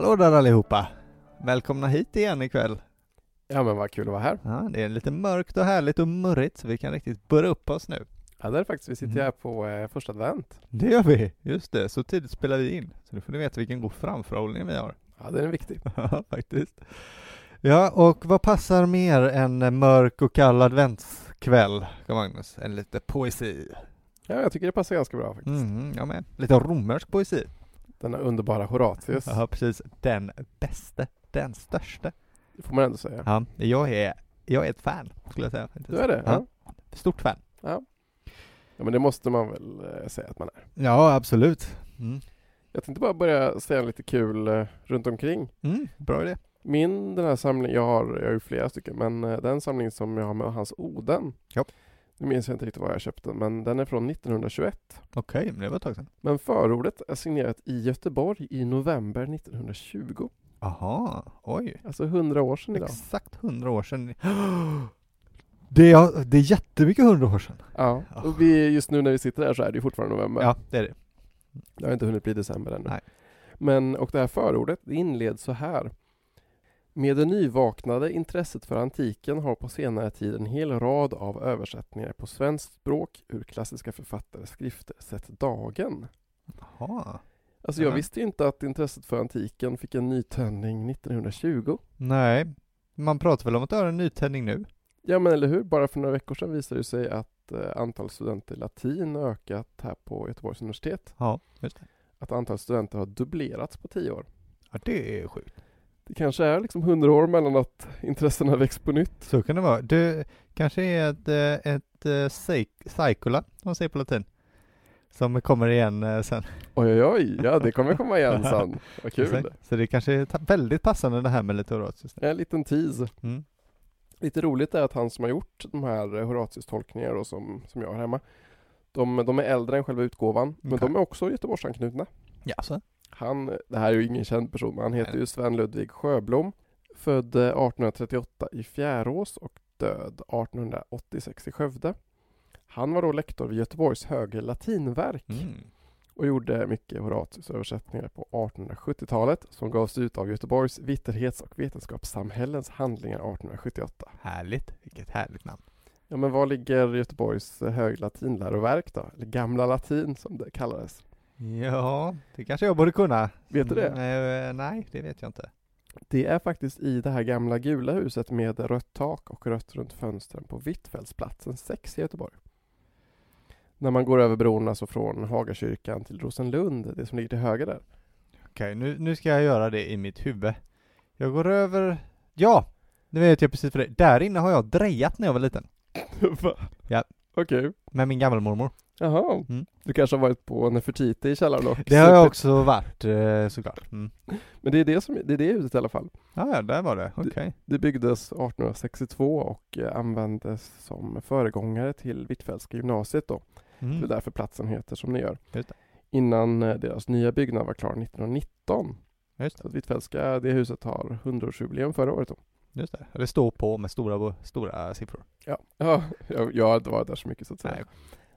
Hallå där allihopa! Välkomna hit igen ikväll. Ja men vad kul att vara här. Ja, det är lite mörkt och härligt och murrigt så vi kan riktigt börja upp oss nu. Ja det är det faktiskt. Vi sitter Mm. här på eh, första advent. Det gör vi, just det. Så tidigt spelar vi in. Så nu får ni veta vilken god framförhållning vi har. Ja den är viktig. Ja, faktiskt. Ja, och vad passar mer än en mörk och kall adventskväll, Magnus? En lite poesi. Ja jag tycker det passar ganska bra faktiskt. Mm, jag med. Lite romersk poesi. Denna underbara Horatius. Ja, precis. Den bäste, den största. Det får man ändå säga. Ja, jag är, jag är ett fan, skulle jag säga. Du är det? Ja. Ja. Stort fan. ja. men det måste man väl eh, säga att man är. Ja, absolut. Mm. Jag tänkte bara börja säga lite kul eh, runt omkring. Mm, bra idé. Min, den här samlingen, jag har, jag har ju flera stycken, men eh, den samling som jag har med hans Oden. Ja. Nu minns jag inte riktigt var jag köpte men den är från 1921. Okej, men det var ett tag sedan. Men förordet är signerat i Göteborg i november 1920. Aha, oj. Alltså 100 år sedan idag. Exakt hundra år sedan. Det är, det är jättemycket hundra år sedan. Ja, Ja. och vi, just nu när vi sitter här så är det fortfarande november. Ja, det är det. Det har inte hunnit bli december ännu. Nej. Men, och det här förordet det inleds så här. Med det nyvaknade intresset för antiken har på senare tid en hel rad av översättningar på svenskt språk ur klassiska författares skrifter sett dagen. Jaha. Alltså jag visste ju inte att intresset för antiken fick en nytändning 1920. Nej, man pratar väl om att det är en nytändning nu? Ja men eller hur, bara för några veckor sedan visade det sig att eh, antalet studenter i latin ökat här på Göteborgs universitet. Ja, just det. Att antalet studenter har dubblerats på tio år. Ja, det är sjukt. Det kanske är liksom hundra år mellan att intressena väcks på nytt. Så kan det vara. Det kanske är ett, eh, ett eh, cyc- cycula, som man säger på latin. Som kommer igen eh, sen. Oj oj oj, ja det kommer komma igen sen. Vad kul. Så det kanske är väldigt passande det här med lite Horatius. En liten tease. Mm. Lite roligt är att han som har gjort de här eh, Horatius-tolkningar då, som, som jag har hemma, de, de är äldre än själva utgåvan, men Okej. de är också Göteborgsanknutna. Ja, så. Han, det här är ju ingen känd person, men han heter ju Sven Ludvig Sjöblom. Född eh, 1838 i Fjärås och död 1886 i Skövde. Han var då lektor vid Göteborgs högre latinverk Mm. och gjorde mycket Horatius översättningar på 1870-talet som gavs ut av Göteborgs Vitterhets och vetenskapssamhällens handlingar 1878. Härligt. Vilket härligt namn. Ja men var ligger Göteborgs eh, hög latinläroverk då? Eller gamla latin som det kallades. Ja, det kanske jag borde kunna. Vet du det? Mm, eh, nej, det vet jag inte. Det är faktiskt i det här gamla gula huset med rött tak och rött runt fönstren på Hvitfeldtsplatsen 6 i Göteborg. När man går över bron alltså från Hagakyrkan till Rosenlund, det som ligger till höger där. Okej, nu, nu ska jag göra det i mitt huvud. Jag går över... Ja! Nu vet jag precis för det. Där inne har jag drejat när jag var liten. Va? Ja. Okej. Med min gammelmormor. Jaha. Mm. Du kanske har varit på Nefertiti i källaren också? Det har jag också varit eh, såklart. Mm. Men det är det, som, det är det huset i alla fall. Ja, ja, där var det. Okej. Det byggdes 1862 och eh, användes som föregångare till Hvitfeldtska gymnasiet då. Det är Mm. därför platsen heter som den gör. Just det. Innan eh, deras nya byggnad var klar 1919. Just Så att Hvitfeldtska, det huset har 100-årsjubileum förra året då. Just det. Det står på med stora, stora siffror. Ja, ja jag, jag har inte varit där så mycket så att säga. Nej.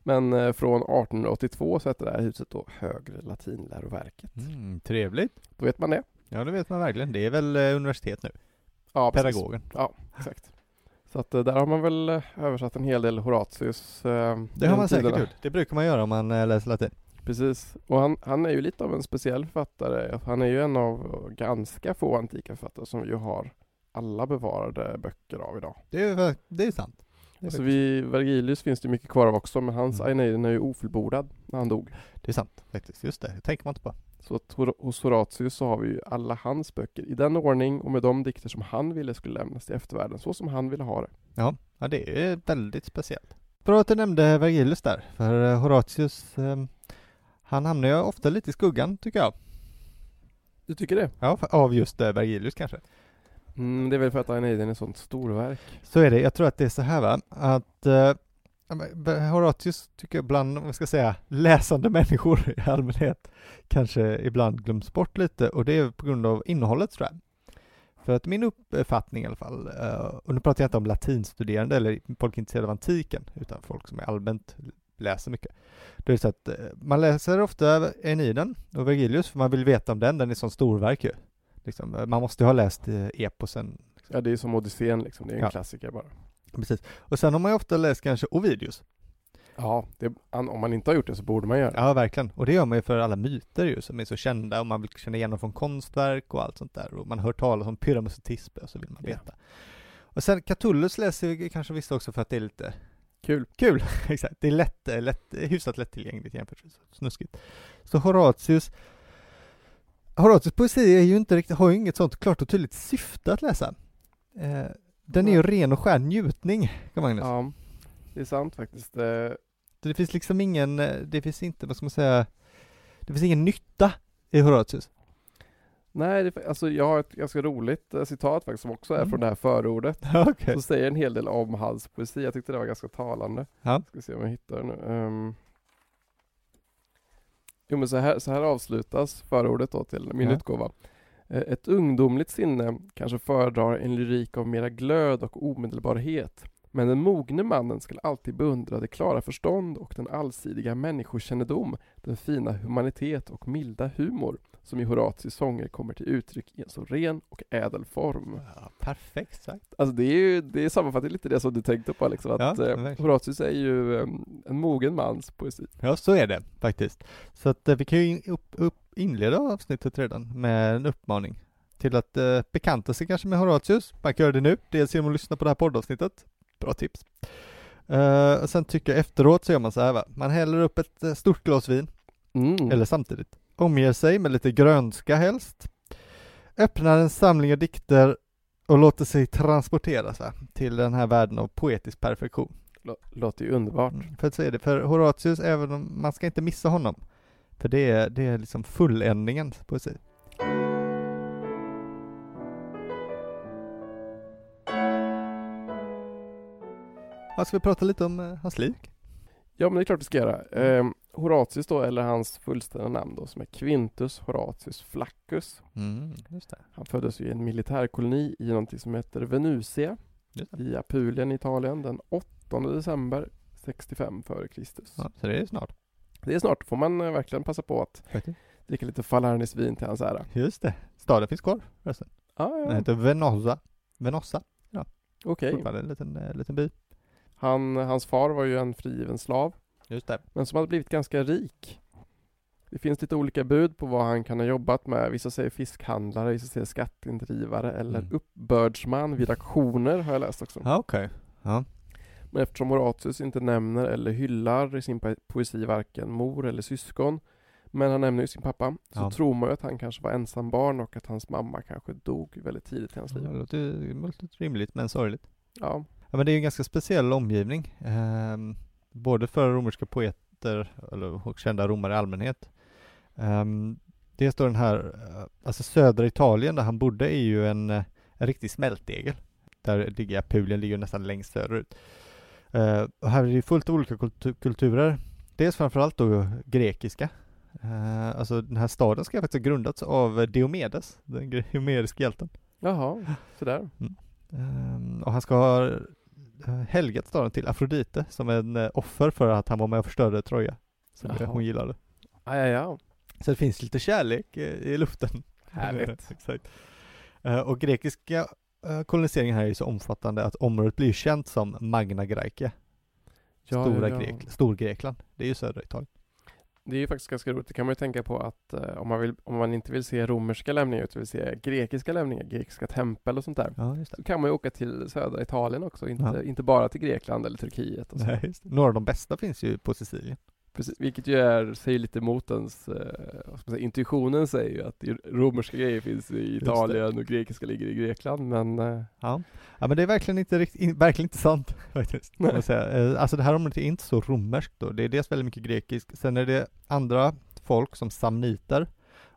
Men eh, från 1882 så hette det här huset då Högre latinläroverket. Mm, trevligt. Då vet man det. Ja, det vet man verkligen. Det är väl eh, universitet nu. Ja, precis. Pedagogen. Ja, exakt. Så att eh, där har man väl översatt en hel del Horatius. Det har man säkert gjort. Det brukar man göra om man läser latin. Precis. Och han, han är ju lite av en speciell författare. Han är ju en av ganska få antika författare som ju har alla bevarade böcker av idag. Det är, det är sant. Alltså faktiskt- vi, Vergilius finns det mycket kvar av också, men hans Mm. Aeneiden är ju ofullbordad när han dog. det är sant faktiskt. Just det. Det tänker man inte på. Så att hos Horatius så har vi ju alla hans böcker i den ordning och med de dikter som han ville skulle lämnas till eftervärlden, så som han ville ha det. Ja, ja det är väldigt speciellt. Bra att du nämnde Vergilius där, för eh, Horatius, eh, han hamnar ju ofta lite i skuggan tycker jag. Du tycker det? Ja, av just eh, Vergilius kanske. Mm, det är väl för att Aeneiden är ett sånt storverk. Så är det. Jag tror att det är så här va, att eh, Horatius tycker jag bland, vad ska jag säga, läsande människor i allmänhet kanske ibland glöms bort lite och det är på grund av innehållet tror jag. För att min uppfattning i alla fall, eh, och nu pratar jag inte om latinstuderande eller folk intresserade av antiken, utan folk som är allmänt läser mycket. Det är så att eh, man läser ofta Aeneiden och Vergilius för man vill veta om den, den är sån storverk ju. Liksom. Man måste ju ha läst eh, eposen. Ja, det är som Odysseen liksom. Det är en Ja. klassiker bara. Precis. Och sen har man ju ofta läst kanske Ovidius. Ja, det, om man inte har gjort det så borde man göra det. Ja, verkligen. Och det gör man ju för alla myter ju, som är så kända och man vill känna igen dem från konstverk och allt sånt där. Och man hört talas om Pyramus och Tisbe och så vill man Ja. veta. Och sen Catullus läser vi kanske vissa också för att det är lite Kul. kul. Exakt. Det är lätt, eh, lätt, hyfsat lättillgängligt jämfört med så snuskigt. Så Horatius Horatius poesi är ju inte riktigt, har ju inget sånt klart och tydligt syfte att läsa. Eh, den är ju ren och skär njutning, kan Magnus. Ja, det är sant faktiskt. Eh, Det finns liksom ingen, eh, det finns inte, vad ska man säga, det finns ingen nytta i Horatius. Nej, det, alltså jag har ett ganska roligt eh, citat faktiskt som också är Mm. från det här förordet. Okej. Som säger en hel del om hans poesi. Jag tyckte det var ganska talande. Ja. Ska se om jag hittar det nu. Um... Jo men så här, så här avslutas förordet då till min Ja. utgåva. Eh, Ett ungdomligt sinne kanske föredrar en lyrik av mera glöd och omedelbarhet. Men den mogne mannen skall alltid beundra det klara förstånd och den allsidiga människokännedom, den fina humanitet och milda humor som i Horatius sånger kommer till uttryck i en så ren och ädel form. Ja, perfekt sagt. Alltså det är ju, det sammanfattar lite det som du tänkte på liksom, att Ja, eh. Horatius är ju eh, en mogen mans poesi. Ja, så är det faktiskt. Så att eh, vi kan ju upp, upp, inleda avsnittet redan med en uppmaning till att eh, bekanta sig kanske med Horatius. Man kan göra det nu, dels genom att lyssna på det här poddavsnittet. Bra tips. Eh, och sen tycker jag efteråt så gör man så här va, man häller upp ett eh, stort glas vin, Mm. eller samtidigt, omger sig med lite grönska helst, öppnar en samling av dikter och låter sig transporteras va, till den här världen av poetisk perfektion. Lå- Låter ju underbart. Mm, för att så är det, för Horatius, även om man ska inte missa honom, för det är, det är liksom fulländningens poesi. Ja, ska vi prata lite om eh, hans liv? Ja men det är klart vi ska göra. Eh, Horatius då, eller hans fullständiga namn då, som är Quintus Horatius Flaccus. Mm. Han föddes i en militärkoloni i någonting som heter Venusia i Apulien i Italien den 8 december 65 före Kristus. Ja, så det är snart. Det är snart, får man eh, verkligen passa på att Faktiskt. dricka lite Falernis vin till hans ära. Just det. Staden finns kvar förresten. Ah, Den ja, heter Venosa. Venossa, okej. fortfarande en liten, eh, liten by. Han, hans far var ju en frigiven slav, Just det. men som hade blivit ganska rik. Det finns lite olika bud på vad han kan ha jobbat med. Vissa säger fiskhandlare, vissa säger skatteindrivare eller Mm. uppbördsman vid auktioner har jag läst också. Ja, okej. Ja. Men eftersom Horatius inte nämner eller hyllar i sin po- poesi varken mor eller syskon, men han nämner ju sin pappa, så Ja. tror man ju att han kanske var ensam barn och att hans mamma kanske dog väldigt tidigt i hans liv. låter, det låter rimligt men sorgligt. Ja, Ja men det är ju en ganska speciell omgivning. ehm, både för romerska poeter eller, och kända romare i allmänhet. Um, dels då den här, eh, alltså södra Italien där han bodde är ju en, eh, en riktig smältdegel. Där ligger Apulien, ligger nästan längst söderut. Eh, och här är det fullt av olika kultu- kulturer. Dels framförallt då grekiska. Eh, alltså den här staden ska faktiskt ha grundats av Diomedes, den homeriska hjälten. jaha, sådär. Ehm, och han ska ha helgat staden till Afrodite som en eh, offer för att han var med och förstörde Troja. Som Jaha. hon gillade. Ja, ja, ja. Så det finns lite kärlek eh, i luften. Härligt. Exakt. Eh, och grekiska eh, koloniseringen här är så omfattande att området blir känt som Magna Graecia. Ja, Stora ja, ja. Grek, Storgrekland. Det är ju södra Italien. Det är ju faktiskt ganska roligt. Det kan man ju tänka på att eh, om, man vill, om man inte vill se romerska lämningar utan vill se grekiska lämningar, grekiska tempel och sånt där. Ja, Så kan man ju åka till södra Italien också, inte, Ja. inte bara till Grekland eller Turkiet. Och så. Nej. Några av de bästa finns ju på Sicilien. Precis, vilket ju är, säger lite emot ens, eh, intuitionen säger ju att romerska grejer finns i. Italien och grekiska ligger i Grekland, men eh, Ja. ja, men det är verkligen inte riktigt, in, verkligen inte sant faktiskt. Säga. Eh, Alltså det här området är inte så romerskt då. Det är dels väldigt mycket grekiskt. Sen är det andra folk som samniter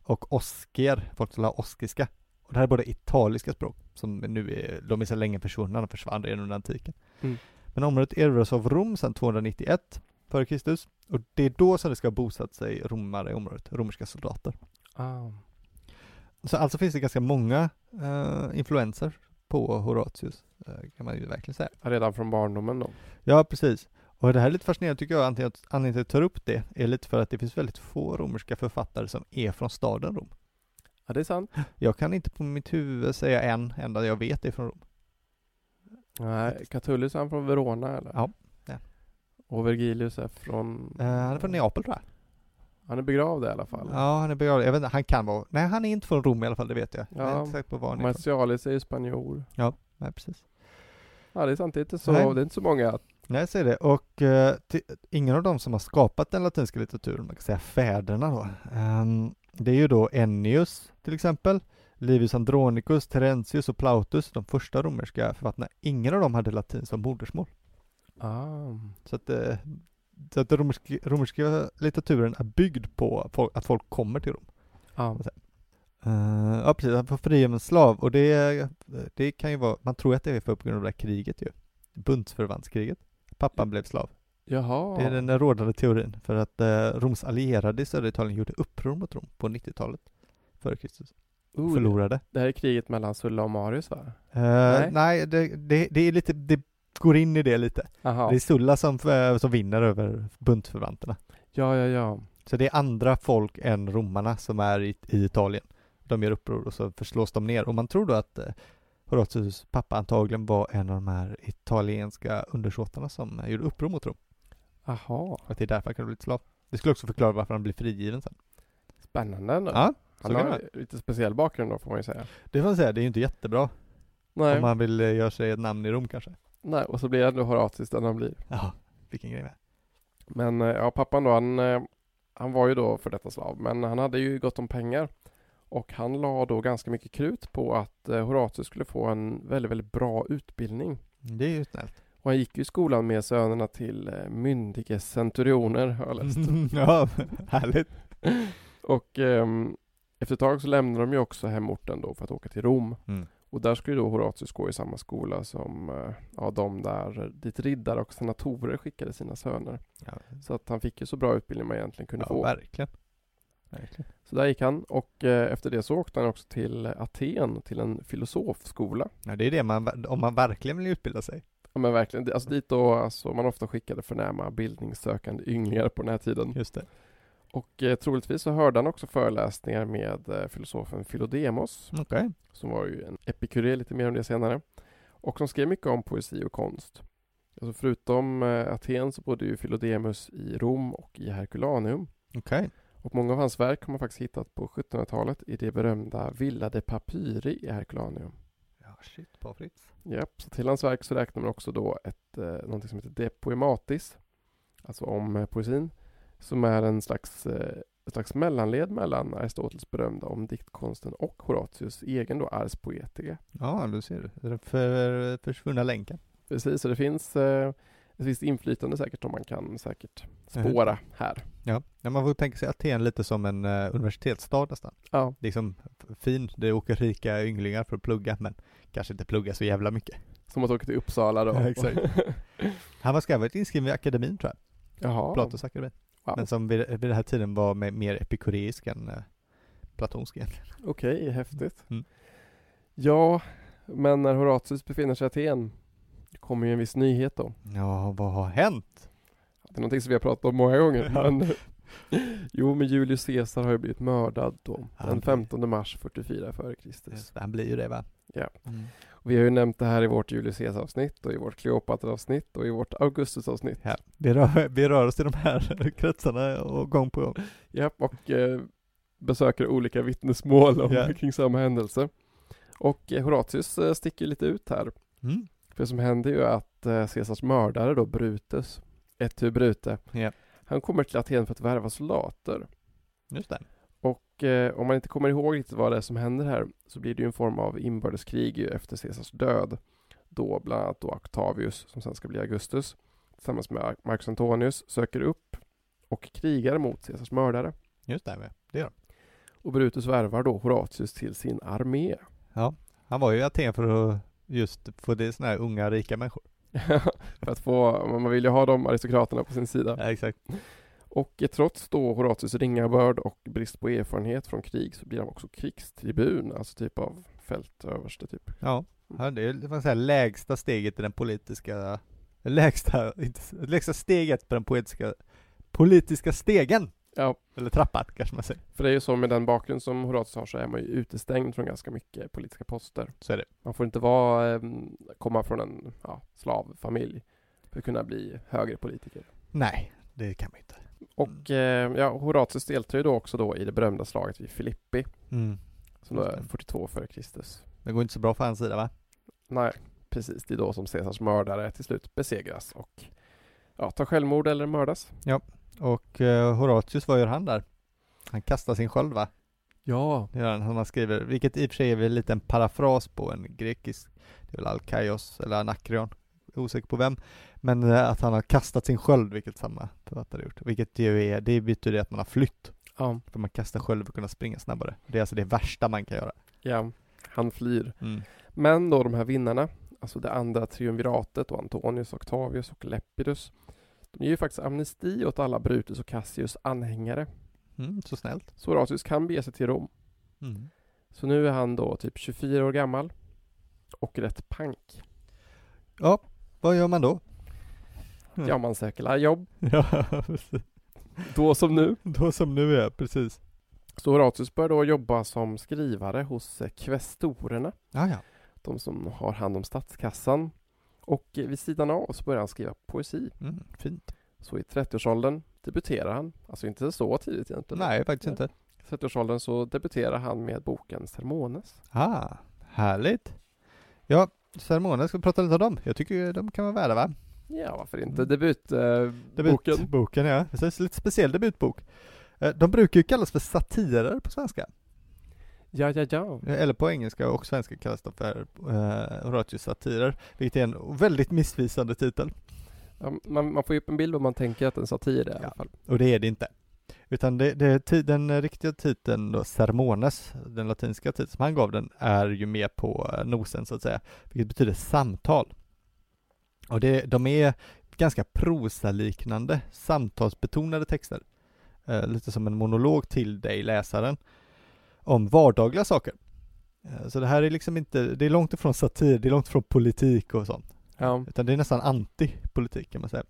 och osker, folk som har oskiska. Och det här är både italiska språk, som nu är, de är så länge försvunna, de försvann redan under antiken. Mm. Men området erövrades av Rom sedan 291 före Kristus. Och det är då som det ska ha bosatt sig romare i området, romerska soldater. ah, Så alltså finns det ganska många eh, influenser på Horatius, eh, kan man ju verkligen säga. redan från barndomen då. Ja, precis. Och det här är lite fascinerande tycker jag, anledningen till att- anledningen till att jag tar upp det är lite för att det finns väldigt få romerska författare som är från staden Rom. Ja, det är sant. Jag kan inte på mitt huvud säga en enda jag vet är från Rom. Nej, Catullus är han från Verona eller? Ja. Och Vergilius är från... Uh, han är från Neapel tror jag. Han är begravd i alla fall. Ja, han är begravd. Jag vet inte, han kan vara... Nej, han är inte från Rom i alla fall, det vet jag. Jag är Ja. inte på var han är ifrån. Martialis är ju spanjor. Nej, precis. Ja, det är sant. Det är inte så, Nej. det är inte så många. Nej, jag säger det. Och eh, till, ingen av dem som har skapat den latinska litteraturen, man kan säga fäderna då, ehm, det är ju då Ennius till exempel, Livius Andronicus, Terentius och Plautus, de första romerska författarna. Ingen av dem hade latin som modersmål. Ah. Så att, eh, så att den romerska, litteraturen är byggd på att folk kommer till Rom. Ja. Eh, ja precis, han får fri som en slav och det, det kan ju vara, man tror att det är för på grund av det här kriget ju. Bundsförvantskriget. Pappan blev slav. Jaha. Det är den rådande teorin för att eh, Roms allierade i södra Italien gjorde uppror mot Rom på 90-talet före Kristus. Oh, Förlorade. Det här är kriget mellan Sulla och Marius va? Eh, Nej. nej, det, det, det är lite, det går in i det lite. Jaha. Det är Sulla som, eh, som vinner över bundsförvanterna. Ja, ja, ja. Så det är andra folk än romarna som är i, i Italien. De gör uppror och så förslås de ner och man tror då att eh, Horatius pappa antagligen var en av de här italienska undersåtarna som eh, gjorde uppror mot Rom. Jaha. Att det är därför han kan bli slav. Det skulle också förklara varför han blir frigiven sen. Spännande ändå. Ja, Han har vara. lite speciell bakgrund då får man ju säga. Det får man säga, det är ju inte jättebra Nej. om man vill eh, göra sig ett namn i Rom kanske. Nej, och så blir ändå Horatius den han blir. Ja, vilken grej med. Men eh, ja, pappan då, han, eh, han var ju då för detta slav, men han hade ju gott om pengar. Och han la då ganska mycket krut på att eh, Horatius skulle få en väldigt, väldigt bra utbildning. Det är ju snällt. Och han gick ju i skolan med sönerna till eh, myndige centurioner, har jag läst. ja, härligt. Och ehm, efter ett tag så lämnade de ju också hemorten då för att åka till Rom. Mm. Och där skulle då Horatius gå i samma skola som eh, ja, de där dit riddare och senatorer skickade sina söner. Ja, Så att han fick ju så bra utbildning man egentligen kunde ja få. verkligen. verkligen. Så där gick han och eh, efter det så åkte han också till Aten till en filosofskola. Ja, det är det man, om man verkligen vill utbilda sig. Ja men verkligen, alltså dit då alltså, man ofta skickade förnäma bildningssökande ynglingar på den här tiden. Just det. Och eh, troligtvis så hörde han också föreläsningar med eh, filosofen Philodemos, Okej. som var ju en epikuré, lite mer om det senare. Och som skrev mycket om poesi och konst. Alltså förutom eh, Aten så bodde ju Philodemus i Rom och i Herculaneum. Okej. Och många av hans verk har man faktiskt hittat på 1700-talet i det berömda Villa de Papyri i Herculaneum. Ja, shit på Fritz. Japp, så till hans verk så räknar man också då ett, eh, någonting som heter De Poematis, alltså om eh, poesin, som är en slags, eh, slags mellanled mellan Aristoteles berömda om diktkonsten och Horatius egen då Ars Poetica. Ja, du ser du. Den för, försvunna länken. Precis, så det finns eh, ett visst inflytande säkert som man kan säkert spåra här. Ja, ja man får tänka sig Aten lite som en uh, universitetsstad nästan. Ja, liksom fin, det åker rika ynglingar för att plugga, men kanske inte plugga så jävla mycket. som att åka till Uppsala då. Ja, exakt. Han var skrivet inskriven i akademin tror jag, Jaha. Platos akademin. Wow. Men som vid, vid den här tiden var mer epikureisk än uh, platonsk egentligen. Okej, häftigt. Mm. Ja, men när Horatius befinner sig i Aten kommer ju en viss nyhet då. Ja, vad har hänt? Det är någonting som vi har pratat om många gånger. Ja. Men, jo, men Julius Caesar har ju blivit mördad då. Ja, Den det- 15 mars 44 före Kristus. Just det, Han blir ju det va? Ja. Mm. Vi har ju nämnt det här i vårt Julius Caesar-avsnitt och i vårt Kleopatra-avsnitt och i vårt Augustus-avsnitt. Ja, vi, rör, vi rör oss i de här kretsarna och gång på gång. Ja, och eh, besöker olika vittnesmål om, Ja. kring samma händelse. Och eh, Horatius eh, sticker lite ut här. Mm. För det som händer ju att eh, Caesars mördare då Brutus, Etu Brute, Ja, han kommer till Aten för att värva soldater. just det. Och eh, om man inte kommer ihåg riktigt vad det är som händer här så blir det ju en form av inbördeskrig efter Caesars död. Då bland annat då Octavius, som sen ska bli Augustus, tillsammans med Marcus Antonius söker upp och krigar mot Caesars mördare. Just det, det gör. Och Brutus värvar då Horatius till sin armé. Ja, han var ju i Aten för att just få det sådana här unga rika människor. för att få, man vill ju ha de aristokraterna på sin sida. Ja, exakt. Och eh, trots då Horatius ringa börd och brist på erfarenhet från krig så blir han också krigstribun, alltså typ av fältöverste typ. Ja, ja det är det får man säga, lägsta steget i den politiska, lägsta, inte, lägsta steget på den poetiska, politiska stegen. Ja, Eller trappan kanske man säger. för det är ju så med den bakgrund som Horatius har så är man ju utestängd från ganska mycket politiska poster. Så är det. Man får inte vara, eh, komma från en ja, slavfamilj för att kunna bli högre politiker. Nej, det kan man inte. Och eh, ja, Horatius deltar ju då också då i det berömda slaget vid Filippi Mm. som då är Just det. 42 före Kristus. Det går inte så bra för hans sida va? Nej, precis. Det är då som Caesars mördare till slut besegras och ja, tar självmord eller mördas. Och eh, Horatius, vad gör han där? Han kastar sin sköld va? Ja. Det gör han, som han skriver, vilket i och för sig är väl lite en parafras på en grekisk, det är väl Alkaios eller Anakreon, osäker på vem, men eh, att han har kastat sin sköld, vilket samma författare gjort, vilket ju är, det betyder att man har flytt, Ja. för man kastar sköld för att kunna springa snabbare. Det är alltså det värsta man kan göra. ja, han flyr. Mm. Men då de här vinnarna, alltså det andra triumviratet och Antonius, Octavius och Lepidus, de ger ju faktiskt amnesti åt alla Brutus och Cassius anhängare. Mm, så snällt. Så Horatius kan bege sig till Rom. Mm. Så nu är han då typ 24 år gammal och rätt pank. Ja, vad gör man då? Ja, man söker la jobb, Ja, precis. då som nu. Då som nu är, precis. Så Horatius börjar då jobba som skrivare hos eh, kvestorerna, Ja, ja. de som har hand om statskassan. Och eh, vid sidan av så börjar han skriva poesi. Mm, fint. Så i 30-årsåldern debuterar han, alltså inte så tidigt egentligen. Nej, faktiskt inte. I 30-årsåldern så debuterar han med boken Sermones. Ah, härligt. Ja, Sermones, ska vi prata lite om dem? Jag tycker de kan vara värda va? Ja, varför inte? Mm. Eh, boken. Debutboken, ja. Precis, lite speciell debutbok. Eh, De brukar ju kallas för satirer på svenska. Ja, ja, ja. Eller på engelska och svenska kallas de för eh, Horatius satirer, vilket är en väldigt missvisande titel. ja man, man får ju upp en bild vad man tänker att en satir är i Ja. alla fall. Och det är det inte. Utan det, det, den riktiga titeln då, Sermones, den latinska titeln som han gav den, är ju med på eh, nosen så att säga, vilket betyder samtal. Och det, de är ganska prosaliknande, samtalsbetonade texter. Eh, lite som en monolog till dig, läsaren, om vardagliga saker. Eh, så det här är liksom inte, det är långt ifrån satir, det är långt ifrån politik och sånt. Ja. Utan det är nästan anti-politik kan man säga.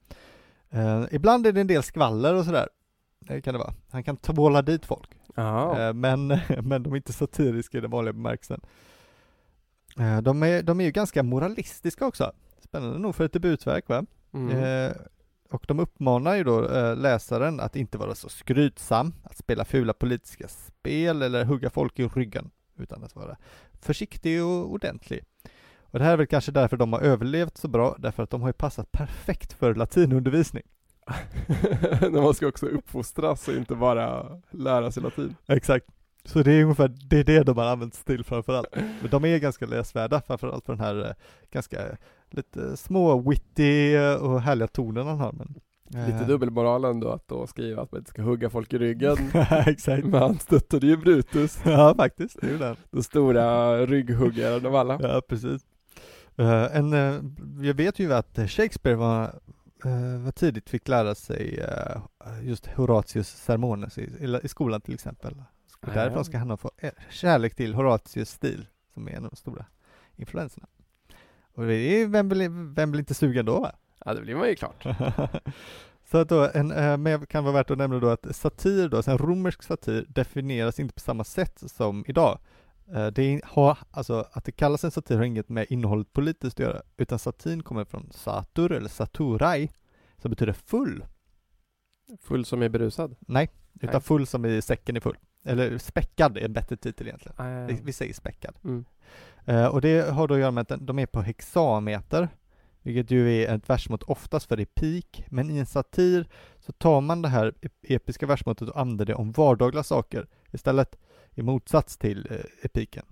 Eh, ibland är det en del skvaller och sådär. Det kan det vara. Han kan tvåla dit folk. Eh, men, men de är inte satiriska i den vanliga bemärkelsen. Eh, de, är, de är ju ganska moralistiska också. Spännande nog för ett debutverk va? Mm. Eh, och de uppmanar ju då eh, läsaren att inte vara så skrytsam, att spela fula politiska spel eller hugga folk i ryggen, utan att vara försiktig och ordentlig. Och det här är väl kanske därför de har överlevt så bra, därför att de har ju passat perfekt för latinundervisning. När man ska också uppfostras och inte bara lära sig latin. Exakt. Så det är ungefär det, är det de har använts till framförallt. Men de är ganska läsvärda, framförallt för den här eh, ganska lite små witty eh, och härliga tonen han har. Men, Lite eh, dubbelmoral ändå att då skriva att man inte ska hugga folk i ryggen. Exakt. Men han stöttade ju Brutus, Ja, faktiskt. Det är ju den. stora rygghuggaren av alla. Ja, precis. Eh, en, uh, jag vet ju att Shakespeare var, uh, var tidigt fick lära sig just Horatius i, i skolan till exempel. Och därifrån ska han ha fått kärlek till Horatius stil, som är en av de stora influenserna. Och det är, vem, vill, vem blir inte sugen då va? Ja, det blir man ju klart. Så att då, en, eh, men kan vara värt att nämna då att satir då, en romersk satir definieras inte på samma sätt som idag. Eh, Det är, har, alltså att det kallas en satir har inget med innehållet politiskt att göra, utan satin kommer från satur eller saturai, som betyder full. Full som är berusad. Nej, utan Nej. full som i säcken är full. Eller späckad är en bättre titel egentligen. Vi, vi säger späckad. Mm. Eh, och det har då att göra med att de är på hexameter, vilket ju är ett versmått oftast för epik, men i en satir så tar man det här ep- episka versmåttet och använder det om vardagliga saker istället, i motsats till eh, epiken.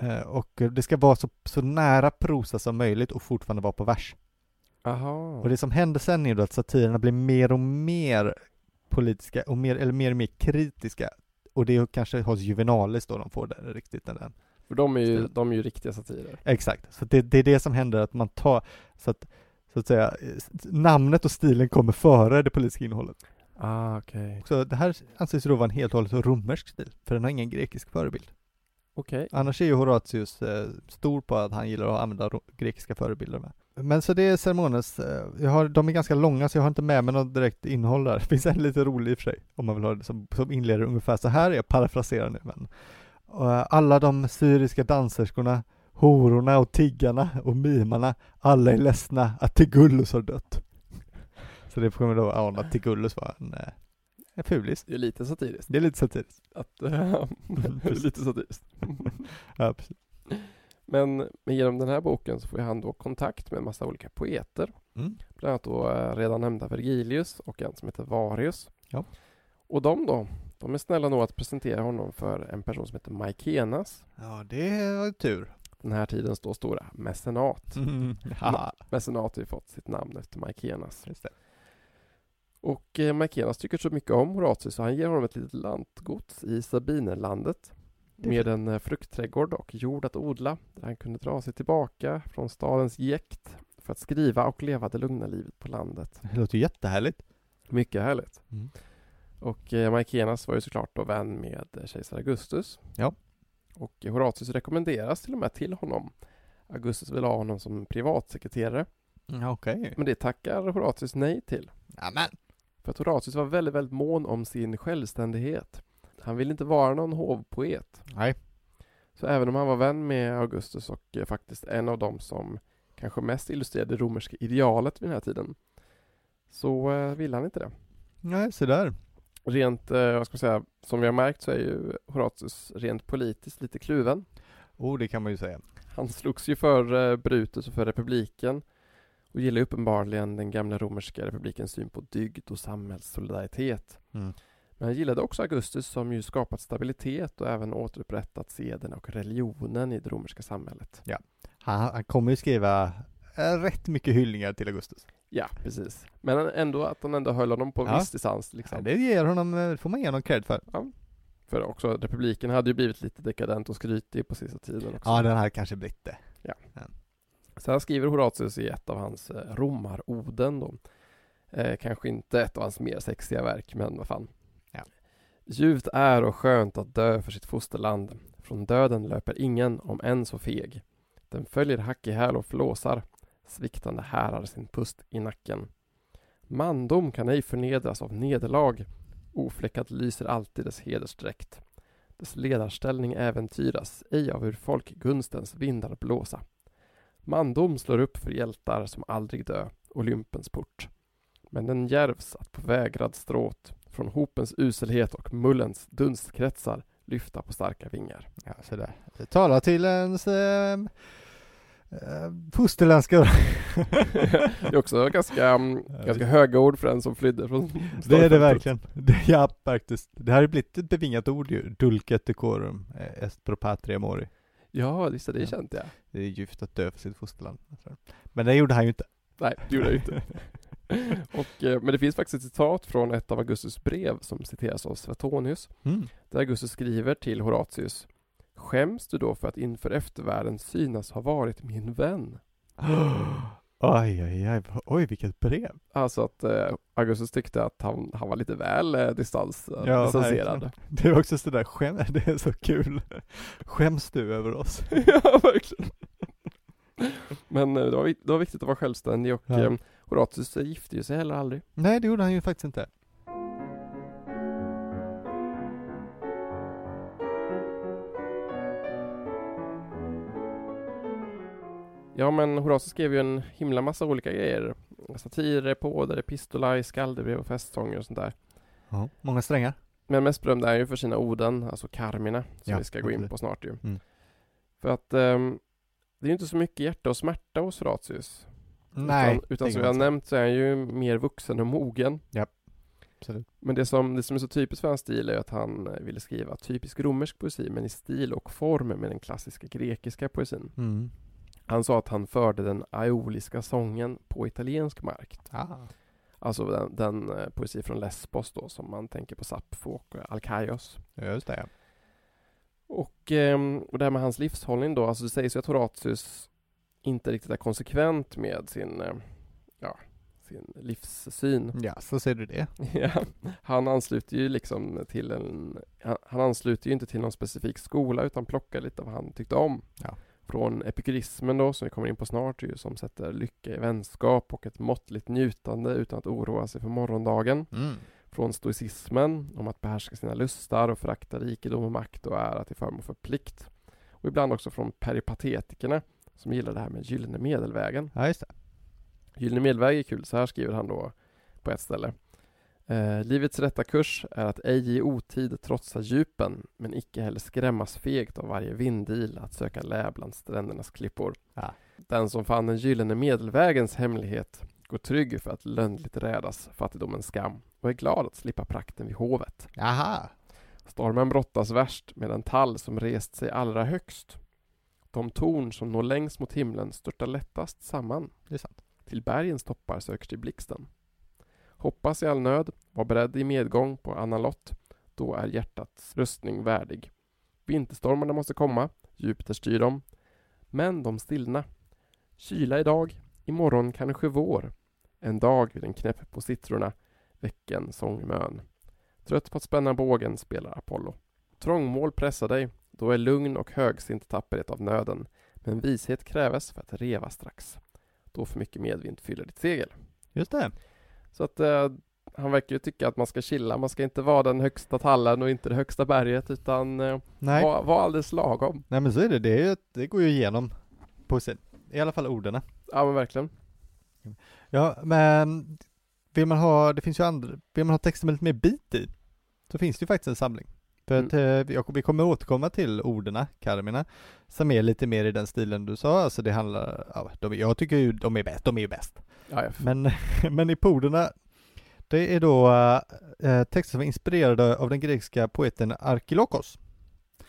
Eh, och det ska vara så, så nära prosa som möjligt och fortfarande vara på vers. Aha. Och det som händer sen är då att satirerna blir mer och mer politiska och mer, eller mer och mer kritiska. Och det är kanske hos Juvenalis då de får det riktigt den För de är ju, de är ju riktiga satirer. Exakt, så det, det är det som händer att man tar, så att, så att säga, namnet och stilen kommer före det politiska innehållet. Ah, okej. Så det här anses då vara en helt och hållet romersk stil, för den har ingen grekisk förebild. Okej. Annars är ju Horatius eh, stor på att han gillar att använda grekiska förebilder med. Men så det är Ceremones, eh, jag har, de är ganska långa så jag har inte med mig något direkt innehåll där. Det finns en lite rolig i och för sig, om man vill ha det, som, som inleder ungefär så här, jag parafraserar nu men. Eh, alla de syriska danserskorna, hororna och tiggarna och mimarna, alla är ledsna att Tigullus har dött. Så det får man då ana att Tigullus var en, eh, en fulis. Det är lite satiriskt. Det är lite satiriskt. Att, äh, lite satiriskt. Ja, precis. Men, genom den här boken så får han då kontakt med en massa olika poeter. Mm. Bland annat då eh, redan nämnda Vergilius och en som heter Varius. Ja. Och de då, de är snälla nog att presentera honom för en person som heter Maikenas. Ja, det var tur. Den här tidens då stora mecenat. Mm. Ja, Mecenat har ju fått sitt namn efter Maikenas. Och eh, Maikenas tycker så mycket om Horatius så han ger honom ett litet lantgods i Sabinerlandet. Med en eh, fruktträdgård och jord att odla där han kunde dra sig tillbaka från stadens jäkt för att skriva och leva det lugna livet på landet. Det låter jättehärligt. Mycket härligt. Mm. Och eh, Maikenas var ju såklart då vän med eh, kejsar Augustus. Ja. Och Horatius rekommenderas till och med till honom. Augustus vill ha honom som privatsekreterare. Ja, okej. Men det tackar Horatius nej till. Nämen. För att Horatius var väldigt, väldigt mån om sin självständighet. Han ville inte vara någon hovpoet. Nej. Så även om han var vän med Augustus och eh, faktiskt en av dem som kanske mest illustrerade det romerska idealet vid den här tiden så eh, ville han inte det. Nej, så där. Rent, eh, vad ska man säga, som vi har märkt så är ju Horatius rent politiskt lite kluven. Oh, det kan man ju säga. Han slogs ju för Brutus och för republiken och gillar uppenbarligen den gamla romerska republikens syn på dygd och samhällssolidaritet. Mm. Men han gillade också Augustus som ju skapat stabilitet och även återupprättat seden och religionen i det romerska samhället. Han, han kommer ju skriva eh, rätt mycket hyllningar till Augustus. Ja, precis. Men ändå att han ändå höll honom på Ja. viss distans. Ja, Liksom. det ger honom, eh, får man ge honom cred för. För också republiken hade ju blivit lite dekadent och skrytig på sista tiden också. Ja, den här kanske blivit det. Så här skriver Horatius i ett av hans eh, romaroden då. Eh, kanske inte ett av hans mer sexiga verk, men vad fan. Ljuvt är och skönt att dö för sitt fosterland. Från döden löper ingen, om än så feg. Den följer hack i häl och flåsar. Sviktande härar sin pust i nacken. Mandom kan ej förnedras av nederlag. Ofläckad lyser alltid dess hedersdräkt. Dess ledarställning äventyras, ej av hur folkgunstens vindar blåsa. Mandom slår upp för hjältar som aldrig dö, Olympens port. Men den järvs att på vägrad stråt från hopens uselhet och mullens dunstkretsar lyfta på starka vingar. Ja, så där. Det talar till ens äh, äh, fosterländska. det är också ganska, um, ganska höga ord för en som flydde från det är det verkligen. Det, ja, faktiskt. Det här har ju blivit ett bevingat ord ju. Dulcet decorum, eh, est pro patria mori. Ja, just det, det Ja. kände jag. Det är gift att dö för sitt fosterland. Men det gjorde han ju inte. Nej, det gjorde jag inte. och, eh, men det finns faktiskt ett citat från ett av Augustus brev som citeras av Suetonius. Mm. Där Augustus skriver till Horatius Skäms du då för att inför eftervärlden synas ha varit min vän? Oj, oj, oj, oj, vilket brev. Alltså att eh, Augustus tyckte att han, han var lite väl eh, distans, eh, Ja, distanserad. verkligen. Det är också sådär, skäm, det är så kul. Skäms du över oss? ja, verkligen. Men eh, det var, det var viktigt att vara självständig och Ja. Horatius gifte ju sig heller aldrig. Nej, det gjorde han ju faktiskt inte. Ja men Horatius skrev ju en himla massa olika grejer. Satirer, påder, epistolaj, skaldebrev och festsånger och sånt där. Ja. Många strängar. Men mest berömd är ju för sina oden, alltså Carmina, som Ja, vi ska gå in på snart ju. Mm. För att ehm, det är ju inte så mycket hjärta och smärta hos Horatius. Nej, Utan, utan som jag man nämnt så är han ju mer vuxen och mogen. Absolut. Men det som, det som är så typiskt för hans stil är att han eh, ville skriva typisk romersk poesi men i stil och form med den klassiska grekiska poesin. Mm. Han sa att han förde den aeoliska sången på italiensk mark. Ah. Alltså den, den eh, poesi från Lesbos då som man tänker på Sappho och eh, Alkaios. Ja, just det. Ja. Och, ehm, och det här med hans livshållning då, alltså det sägs ju att Horatius inte riktigt är konsekvent med sin, eh, ja, sin livssyn. ja, så ser du det. Ja, han ansluter ju liksom till en, han, han ansluter ju inte till någon specifik skola utan plockar lite av vad han tyckte om. Ja. Från epikurismen då, som vi kommer in på snart, ju, som sätter lycka i vänskap och ett måttligt njutande utan att oroa sig för morgondagen. Mm. Från stoicismen, om att behärska sina lustar och förakta rikedom och makt och ära till förmån för plikt. Och ibland också från peripatetikerna, som gillar det här med gyllene medelvägen. Ja, just det. Gyllene medelväg är kul, så här skriver han då på ett ställe. Eh, livets rätta kurs är att ej i otid trotsa djupen, men icke heller skrämmas fegt av varje vindil att söka lä bland strändernas klippor. Ja. Den som fann den gyllene medelvägens hemlighet går trygg för att lönnligt rädas fattigdomens skam och är glad att slippa prakten vid hovet. Jaha. Stormen brottas värst med en tall som rest sig allra högst. De torn som når längst mot himlen störtar lättast samman. Det är sant. Till bergens toppar söker sig blixten. Hoppas i all nöd, var beredd i medgång på annan lott. Då är hjärtats rustning värdig. Vinterstormarna måste komma, Jupiter styr dem. Men de stillna. Kyla idag, imorgon kanske vår. En dag vid en knäpp på cittrorna, väcken sångmön. Trött på att spänna bågen spelar Apollo. Trångmål pressar dig, då är lugn och högsint tapperhet av nöden. Men vishet kräves för att reva strax. Då för mycket medvind fyller ditt segel. Just det. Så att eh, han verkar ju tycka att man ska chilla, man ska inte vara den högsta tallen och inte det högsta berget utan eh, vara var alldeles lagom. Nej men så är det, det, är det går ju igenom poesin. I alla fall orden. Ja men verkligen. Ja, men vill man ha, det finns ju andra, vill man ha texter med lite mer bit i, så finns det ju faktiskt en samling. För att Mm. eh, jag- vi kommer återkomma till orden, Carmina, som är lite mer i den stilen du sa, alltså det handlar, ja, de, jag tycker ju de är bäst, de är ju bäst. Ja, ja. Men, men i poderna, det är då eh, texter som är inspirerade av den grekiska poeten Arkilokos.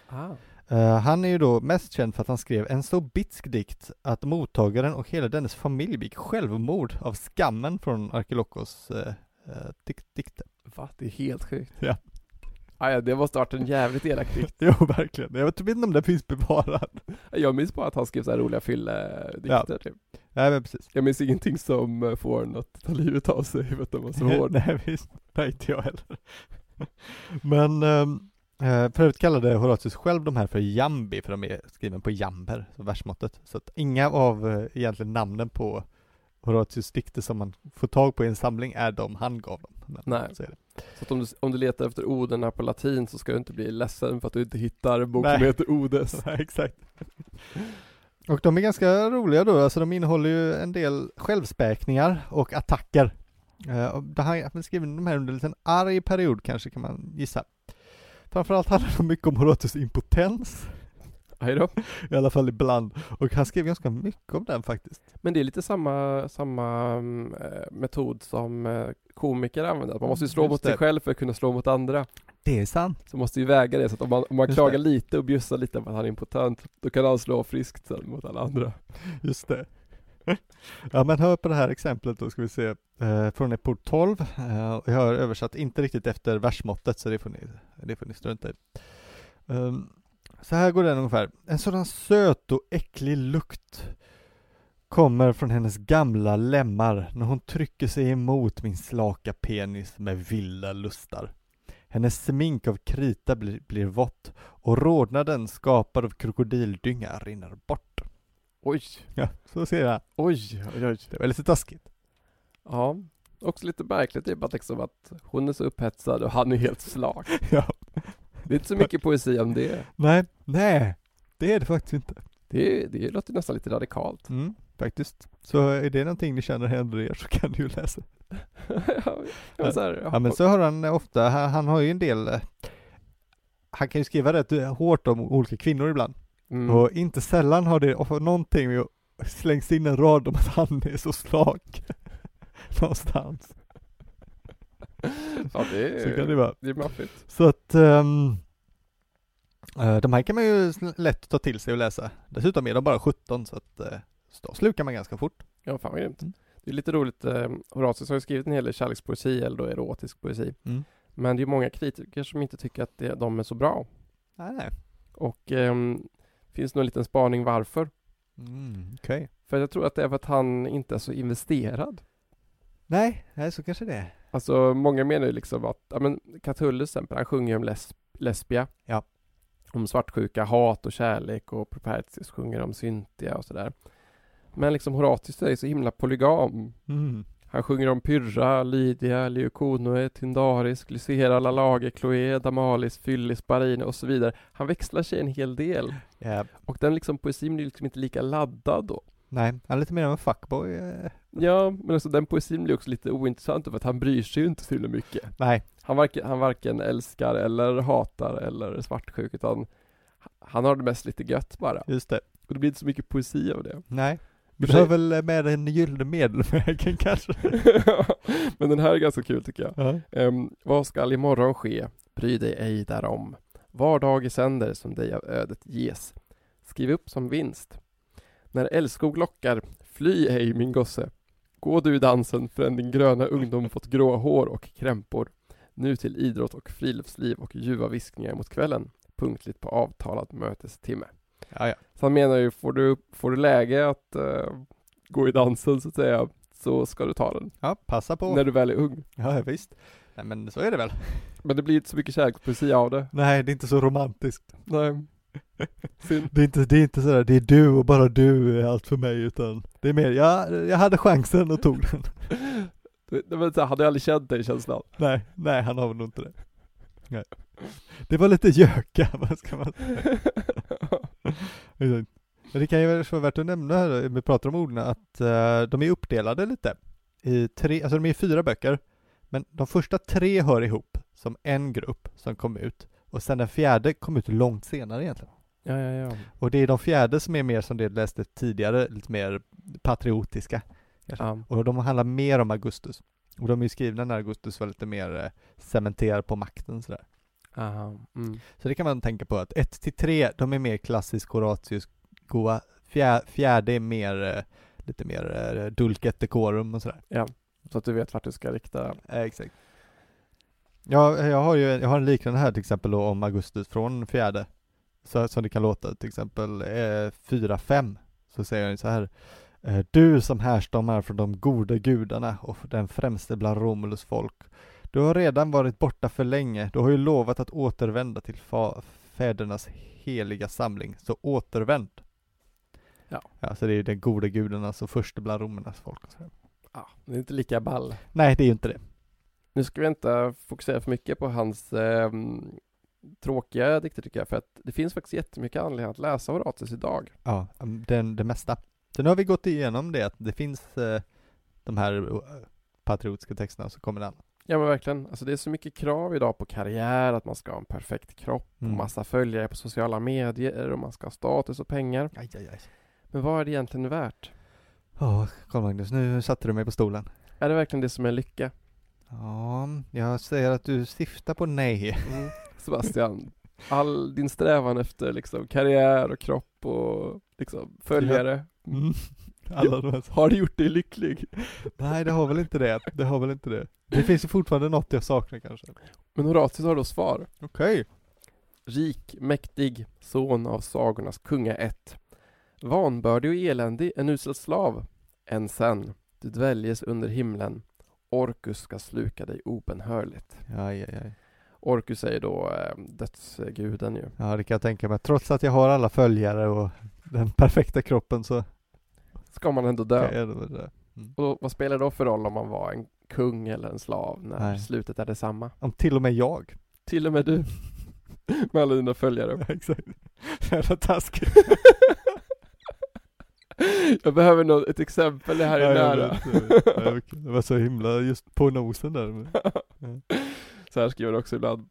Ah. Eh, han är ju då mest känd för att han skrev en så bitsk dikt att mottagaren och hela dennes familj begick självmord av skammen från Arkilokos eh, eh, dik- dikter. Va? Det är helt sjukt. Ja. Ah, ja, det måste ha varit en jävligt elak dikt. Jo, verkligen. Jag vet inte om den finns bevarad. Jag minns bara att han skrev så här roliga fylledikter Ja. typ. Nej, men precis. Jag minns ingenting som eh, får en att ta livet av sig för att den var så hård. Nej, visst. Nej, inte jag heller. men ehm, eh, för övrigt kallade Horatius själv de här för jambi, för de är skriven på jamber, så versmåttet. Så att inga av eh, egentligen namnen på Horatius dikter som man får tag på i en samling är de han gav dem. Men Nej. Så. Så om du, om du letar efter orden här på latin så ska du inte bli ledsen för att du inte hittar en bok Nej. som heter Odes. Nej, exakt. Och de är ganska roliga då, alltså de innehåller ju en del självspäkningar och attacker. Och det här, man skriver de här under en liten arg period kanske kan man gissa. Framförallt handlar det mycket om Horatius impotens, Aj då. i alla fall ibland. Och han skrev ganska mycket om den faktiskt. Men det är lite samma, samma mm, eh, metod som eh, komiker använder. Att man måste ju slå Just mot sig det. själv för att kunna slå mot andra. Det är sant. Så måste ju väga det. Så att om man, om man Just klagar det. lite och bjussar lite på att han är impotent, då kan han slå friskt sen mot alla andra. Just det. Ja men hör på det här exemplet då ska vi se, eh, från epok 12. Eh, jag har översatt inte riktigt efter versmåttet så det får ni, det får ni strunta i. Um, så här går den ungefär. En sådan söt och äcklig lukt kommer från hennes gamla lemmar när hon trycker sig emot min slaka penis med vilda lustar. Hennes smink av krita blir, blir vått och rodnaden skapad av krokodildynga rinner bort. Oj, Ja, så ser jag. oj, oj, oj. Det var lite taskigt. Ja, också lite märkligt typ att liksom att hon är så upphetsad och han är helt slak. Ja. Det är inte så mycket poesi om det. Nej, nej, det är det faktiskt inte. Det, det låter nästan lite radikalt. Mm, faktiskt. Så är det någonting ni känner händer er så kan ni ju läsa. ja, men så här, Ja men så har han ofta, han, han har ju en del eh, han kan ju skriva rätt eh, hårt om olika kvinnor ibland. mm. Och inte sällan har det någonting med slängs in en rad om att han är så slak. Någonstans. ja, det är, Så kan det vara. det är maffigt. Så att ehm, eh, de här kan man ju lätt ta till sig och läsa. Dessutom är de bara 17 så att eh, så slukar man ganska fort. Ja, fan vad grymt. Mm. Det är lite roligt, eh, Horatius har ju skrivit en hel del kärlekspoesi eller då erotisk poesi. Mm. Men det är många kritiker som inte tycker att det, de är så bra. Nej. Och ehm, finns nog en liten spaning varför. Mm, Okej. För jag tror att det är för att han inte är så investerad. Nej, nej, så kanske det är. Alltså många menar ju liksom att, ja men Catullus till exempel, han sjunger ju om lesb, lesbia. Ja. om svartsjuka, hat och kärlek och Propertius sjunger om Cynthia och sådär. Men liksom Horatius är så himla polygam. Mm. Han sjunger om Pyrrha, Lydia, Leukonoe, Tyndaris, Glycera, Lalage, Chloé, Damalis, Fyllis, Barine och så vidare. Han växlar sig en hel del. Ja. Och den liksom poesin blir liksom inte lika laddad då. Nej, han är lite mer av en fuckboy. eh. Ja, men alltså den poesin blir också lite ointressant för att han bryr sig ju inte så himla mycket. Nej, Han varken, han varken älskar eller hatar eller är svartsjuk utan han har det mest lite gött bara. just det. Och det blir inte så mycket poesi av det. Nej. Du har väl med den gyllene medelvägen kanske? Men den här är ganska kul tycker jag. Ja. Ehm, vad skall imorgon ske? Bry dig ej därom. Var dag i sänder som dig av ödet ges. Skriv upp som vinst. När älskog lockar, fly ej min gosse. Gå du i dansen förrän din gröna ungdom fått grå hår och krämpor. Nu till idrott och friluftsliv och ljuva viskningar mot kvällen. Punktligt på avtalad mötestimme. Ja, ja. Så han menar ju, får du, får du läge att eh, gå i dansen så att säga, så ska du ta den. ja, passa på. När du väl är ung. Ja, ja, visst. Nej men så är det väl. Men det blir inte så mycket kärlekspoesi av det. Nej, det är inte så romantiskt. Nej. Det är inte, det är inte sådär, det är du och bara du är allt för mig utan det är mer, ja, jag hade chansen och tog den. Var så hade jag aldrig känt dig känslan. Nej, nej han har nog inte det. Nej. Det var lite göka, vad ska man säga. Men det kan ju vara värt att nämna här, när vi pratar om orden, att eh, de är uppdelade lite. I tre, alltså de är fyra böcker, men de första tre hör ihop som en grupp som kom ut. Och sen den fjärde kom ut långt senare egentligen. Ja, ja, ja. Och det är de fjärde som är mer som det läste tidigare, lite mer patriotiska. ja. Och de handlar mer om Augustus. Och de är ju skrivna när Augustus var lite mer eh, cementerad på makten sådär. Aha. Mm. Så det kan man tänka på att 1 till 3, de är mer klassisk Horatius goa. Fjär, fjärde är mer, eh, lite mer eh, dulket decorum och sådär. Ja, så att du vet vart du ska rikta. Eh, exakt. Ja, jag har ju jag har en liknande här till exempel då om Augustus från fjärde. Så, som det kan låta till exempel eh, 4-5. Så säger ju så här. Eh, du som härstammar från de goda gudarna och den främste bland Romulus folk. Du har redan varit borta för länge. Du har ju lovat att återvända till fädernas heliga samling. Så återvänd. Ja. Ja, så det är ju den goda gudarnas och förste bland romernas folk. Så. Ja, det är inte lika ball. Nej, det är ju inte det. Nu ska vi inte fokusera för mycket på hans eh, tråkiga dikter tycker jag, för att det finns faktiskt jättemycket anledning att läsa Horatius idag. Ja, um, den, det mesta. Sen har vi gått igenom det, att det finns eh, de här eh, patriotiska texterna, så kommer den. Ja men verkligen, alltså det är så mycket krav idag på karriär, att man ska ha en perfekt kropp och Mm. massa följare på sociala medier och man ska ha status och pengar. Aj, aj, aj. Men vad är det egentligen värt? Ja, Carl Magnus, nu satte du mig på stolen. Är det verkligen det som är lycka? Ja, jag säger att du stiftar på nej. Mm. Sebastian, all din strävan efter liksom karriär och kropp och liksom följare, Mm. Har det gjort dig lycklig? Nej, det har väl inte det. Det har väl inte det. Det finns ju fortfarande något jag saknar kanske. Men Horatius har då svar. Okej. Rik, mäktig, son av sagornas kunga ett. Vanbördig och eländig, en usel slav. Än sen, du dväljes under himlen. Orkus ska sluka dig obenhörligt. Aj, aj, aj. Orkus är ju då eh, dödsguden ju. Ja, det kan jag tänka mig. Trots att jag har alla följare och den perfekta kroppen så Ska man ändå dö. ändå det. Och då, vad spelar det då för roll om man var en kung eller en slav när Nej. slutet är detsamma? Om till och med jag. Till och med du. med alla dina följare. Exakt. Jävla taskigt. Jag behöver nog ett exempel, det här är Ja, nära. Ja. Det var så himla just på nosen där. men- Så här skriver han också ibland.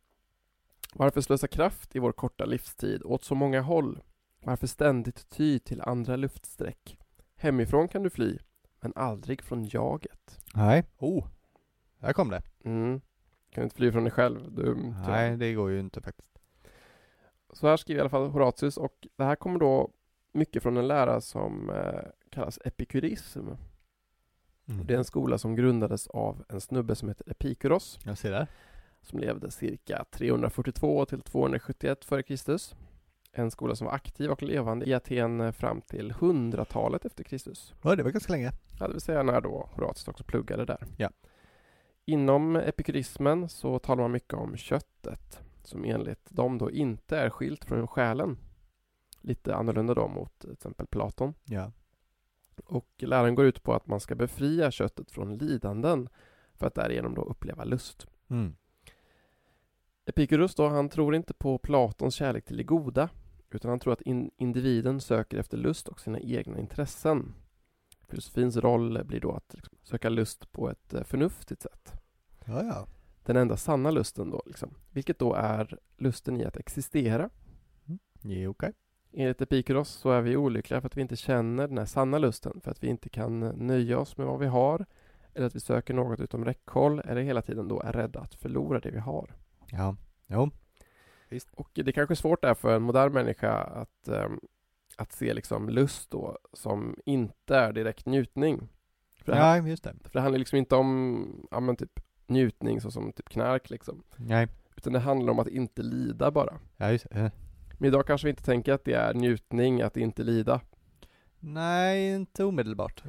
Varför slösa kraft i vår korta livstid åt så många håll? Varför ständigt ty till andra luftsträck? Hemifrån kan du fly, men aldrig från jaget. Nej. Oh. Där kom det. Mm. Kan inte fly från dig själv. Du, Nej, det går ju inte faktiskt. Så här skriver i alla fall Horatius och det här kommer då mycket från en lära som eh, kallas epikurism. Mm. Det är en skola som grundades av en snubbe som heter Epikuros Jag ser där. som levde cirka 342 till 271 f.Kr. En skola som var aktiv och levande i Aten eh, fram till 100-talet efter Kristus. Ja, det var ganska länge. Ja, det vill säga när då Horatius också pluggade där. Ja. Inom epikurismen så talar man mycket om köttet som enligt dem då inte är skilt från själen. Lite annorlunda då mot till exempel Platon. Ja. Och läran går ut på att man ska befria köttet från lidanden för att därigenom då uppleva lust. Mm. Epikurus då, han tror inte på Platons kärlek till det goda utan han tror att in individen söker efter lust och sina egna intressen. Filosofins roll blir då att liksom, söka lust på ett eh, förnuftigt sätt. Ja, ja. Den enda sanna lusten då, liksom, vilket då är lusten i att existera. Jo, okej. Enligt Epikuros så är vi olyckliga för att vi inte känner den här sanna lusten, för att vi inte kan nöja oss med vad vi har, eller att vi söker något utom räckhåll, eller hela tiden då är rädda att förlora det vi har. Ja. Jo. Och det är kanske är svårt där för en modern människa att, ehm, att se liksom lust då som inte är direkt njutning. För det, här, Ja, just det. för det handlar liksom inte om ja, men typ njutning så som typ knark liksom. Nej. Utan det handlar om att inte lida bara. Ja, just det. Men idag kanske vi inte tänker att det är njutning att inte lida. Nej, inte omedelbart.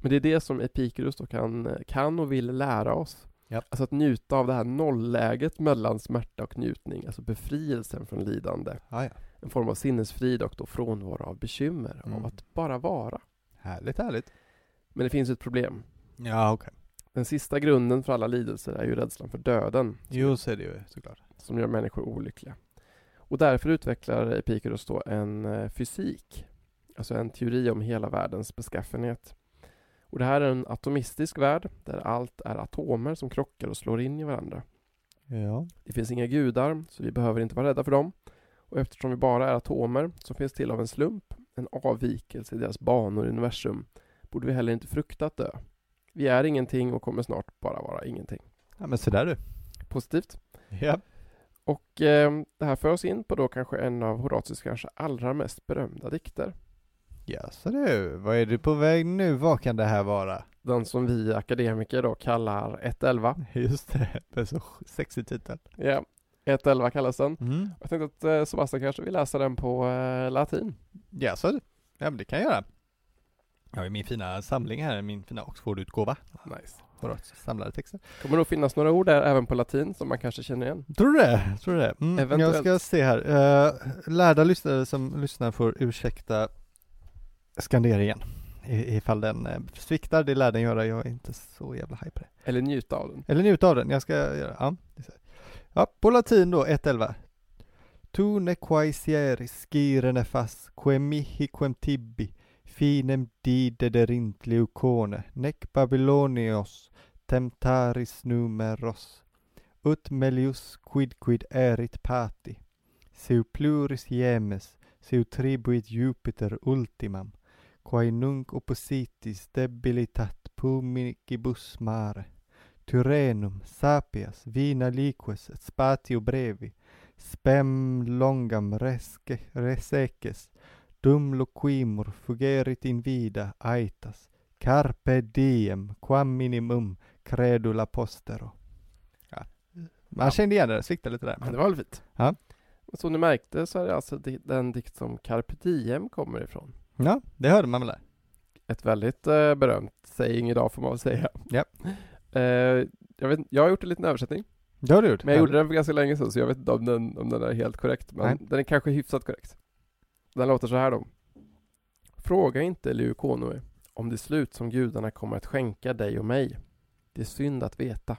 Men det är det som Epikurus då kan, kan och vill lära oss. Japp. Alltså att njuta av det här nollläget mellan smärta och njutning, alltså befrielsen från lidande. Ja, ja. En form av sinnesfrid och då frånvaro av bekymmer, Mm. av att bara vara. Härligt, härligt. Men det finns ett problem. Ja, okej. Den sista grunden för alla lidelser är ju rädslan för döden, Jo, så är det ju såklart. som gör människor olyckliga. Och därför utvecklar Epikurus då en eh, fysik, alltså en teori om hela världens beskaffenhet. Och det här är en atomistisk värld, där allt är atomer som krockar och slår in i varandra. Ja. Det finns inga gudar, så vi behöver inte vara rädda för dem. Och eftersom vi bara är atomer, som finns till av en slump, en avvikelse i deras banor i universum, borde vi heller inte frukta att dö. Vi är ingenting och kommer snart bara vara ingenting. Ja, men så där du. Positivt. Ja. Och eh, det här för oss in på då kanske en av Horatius kanske allra mest berömda dikter. Ja, så du. Vad är du på väg nu? Vad kan det här vara? Den som vi akademiker då kallar 111. Just det. Det är så sexig titel. Ja, 111 kallas den. Mm. Jag tänkte att eh, Sebastian kanske vill läsa den på eh, latin. Ja, så du. Ja, men det kan jag göra. Jag har ju min fina samling här, min fina Oxford-utgåva. Nice. Horatius samlade texter. kommer nog finnas några ord där även på latin som man kanske känner igen. Tror du det? Tror du det? Mm. Jag ska se här. Uh, lärda lyssnare som lyssnar får ursäkta skanderingen. I, ifall den uh, sviktar, det lär den göra. Jag är inte så jävla haj på det. Eller njuta av den. Eller njuta av den. Jag ska göra, ja. det. Ja, på latin då, 1.11. Tu ne quaesieris scirene fas, quem mihi quem tibi, finem didederint leucone, nec Babylonios temptaris numeros ut melius quid quid erit pati seu pluris iemes seu tribuit Jupiter ultimam quae nunc oppositis debilitat pumicibus mare. Tyrenum sapias vina liques et spatio brevi spem longam resce reseces dum loquimur fugerit in vida aetas carpe diem quam minimum credula postero. Ja. Man Ja. kände igen det, sviktade lite där. Men det var väl fint? Ja. Som ni märkte så är det alltså den dikt som Carpe Diem kommer ifrån. Ja, det hörde man väl där. Ett väldigt eh, berömt saying idag får man väl säga. Ja. Eh, jag, vet, jag har gjort en liten översättning, Det har du gjort. men jag gjorde den för ganska länge sedan så jag vet inte om den, om den är helt korrekt. Men Nej. den är kanske hyfsat korrekt. Den låter så här då. Fråga inte Leukonoe om det slut som gudarna kommer att skänka dig och mig. Det är synd att veta.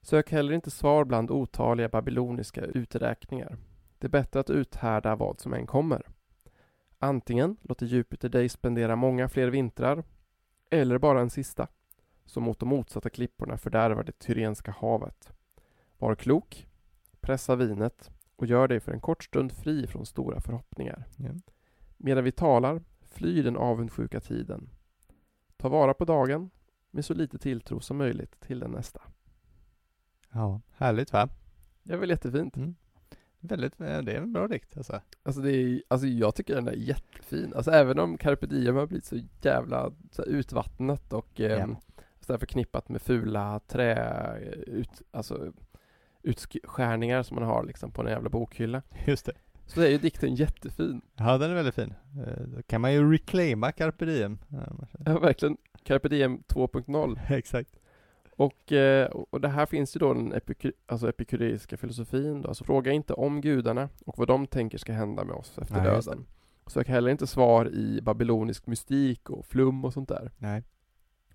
Sök heller inte svar bland otaliga babyloniska uträkningar. Det är bättre att uthärda vad som än kommer. Antingen låter Jupiter dig spendera många fler vintrar, eller bara en sista, som mot de motsatta klipporna fördärvar det Tyrenska havet. Var klok, pressa vinet och gör dig för en kort stund fri från stora förhoppningar. Ja. Medan vi talar, fly den avundsjuka tiden. Ta vara på dagen med så lite tilltro som möjligt till den nästa. Ja, härligt va? Det är väl jättefint? Mm. Väldigt, eh, det är en bra dikt alltså. Alltså, det är, alltså jag tycker den är jättefin. Alltså även om Carpe Diem har blivit så jävla så utvattnat och eh, Ja. så förknippat med fula trä, ut, alltså utskärningar som man har liksom på en jävla bokhylla. Just det. Så är ju dikten jättefin. Ja, den är väldigt fin. Eh, Då kan man ju reclaima carpe diem. Ja, verkligen. Carpe Diem 2.0. Exakt. Och, eh, och det här finns ju då den epikur, alltså epikureiska filosofin då. Alltså fråga inte om gudarna och vad de tänker ska hända med oss efter Nej, döden. Sök heller inte svar i babylonisk mystik och flum och sånt där. Nej.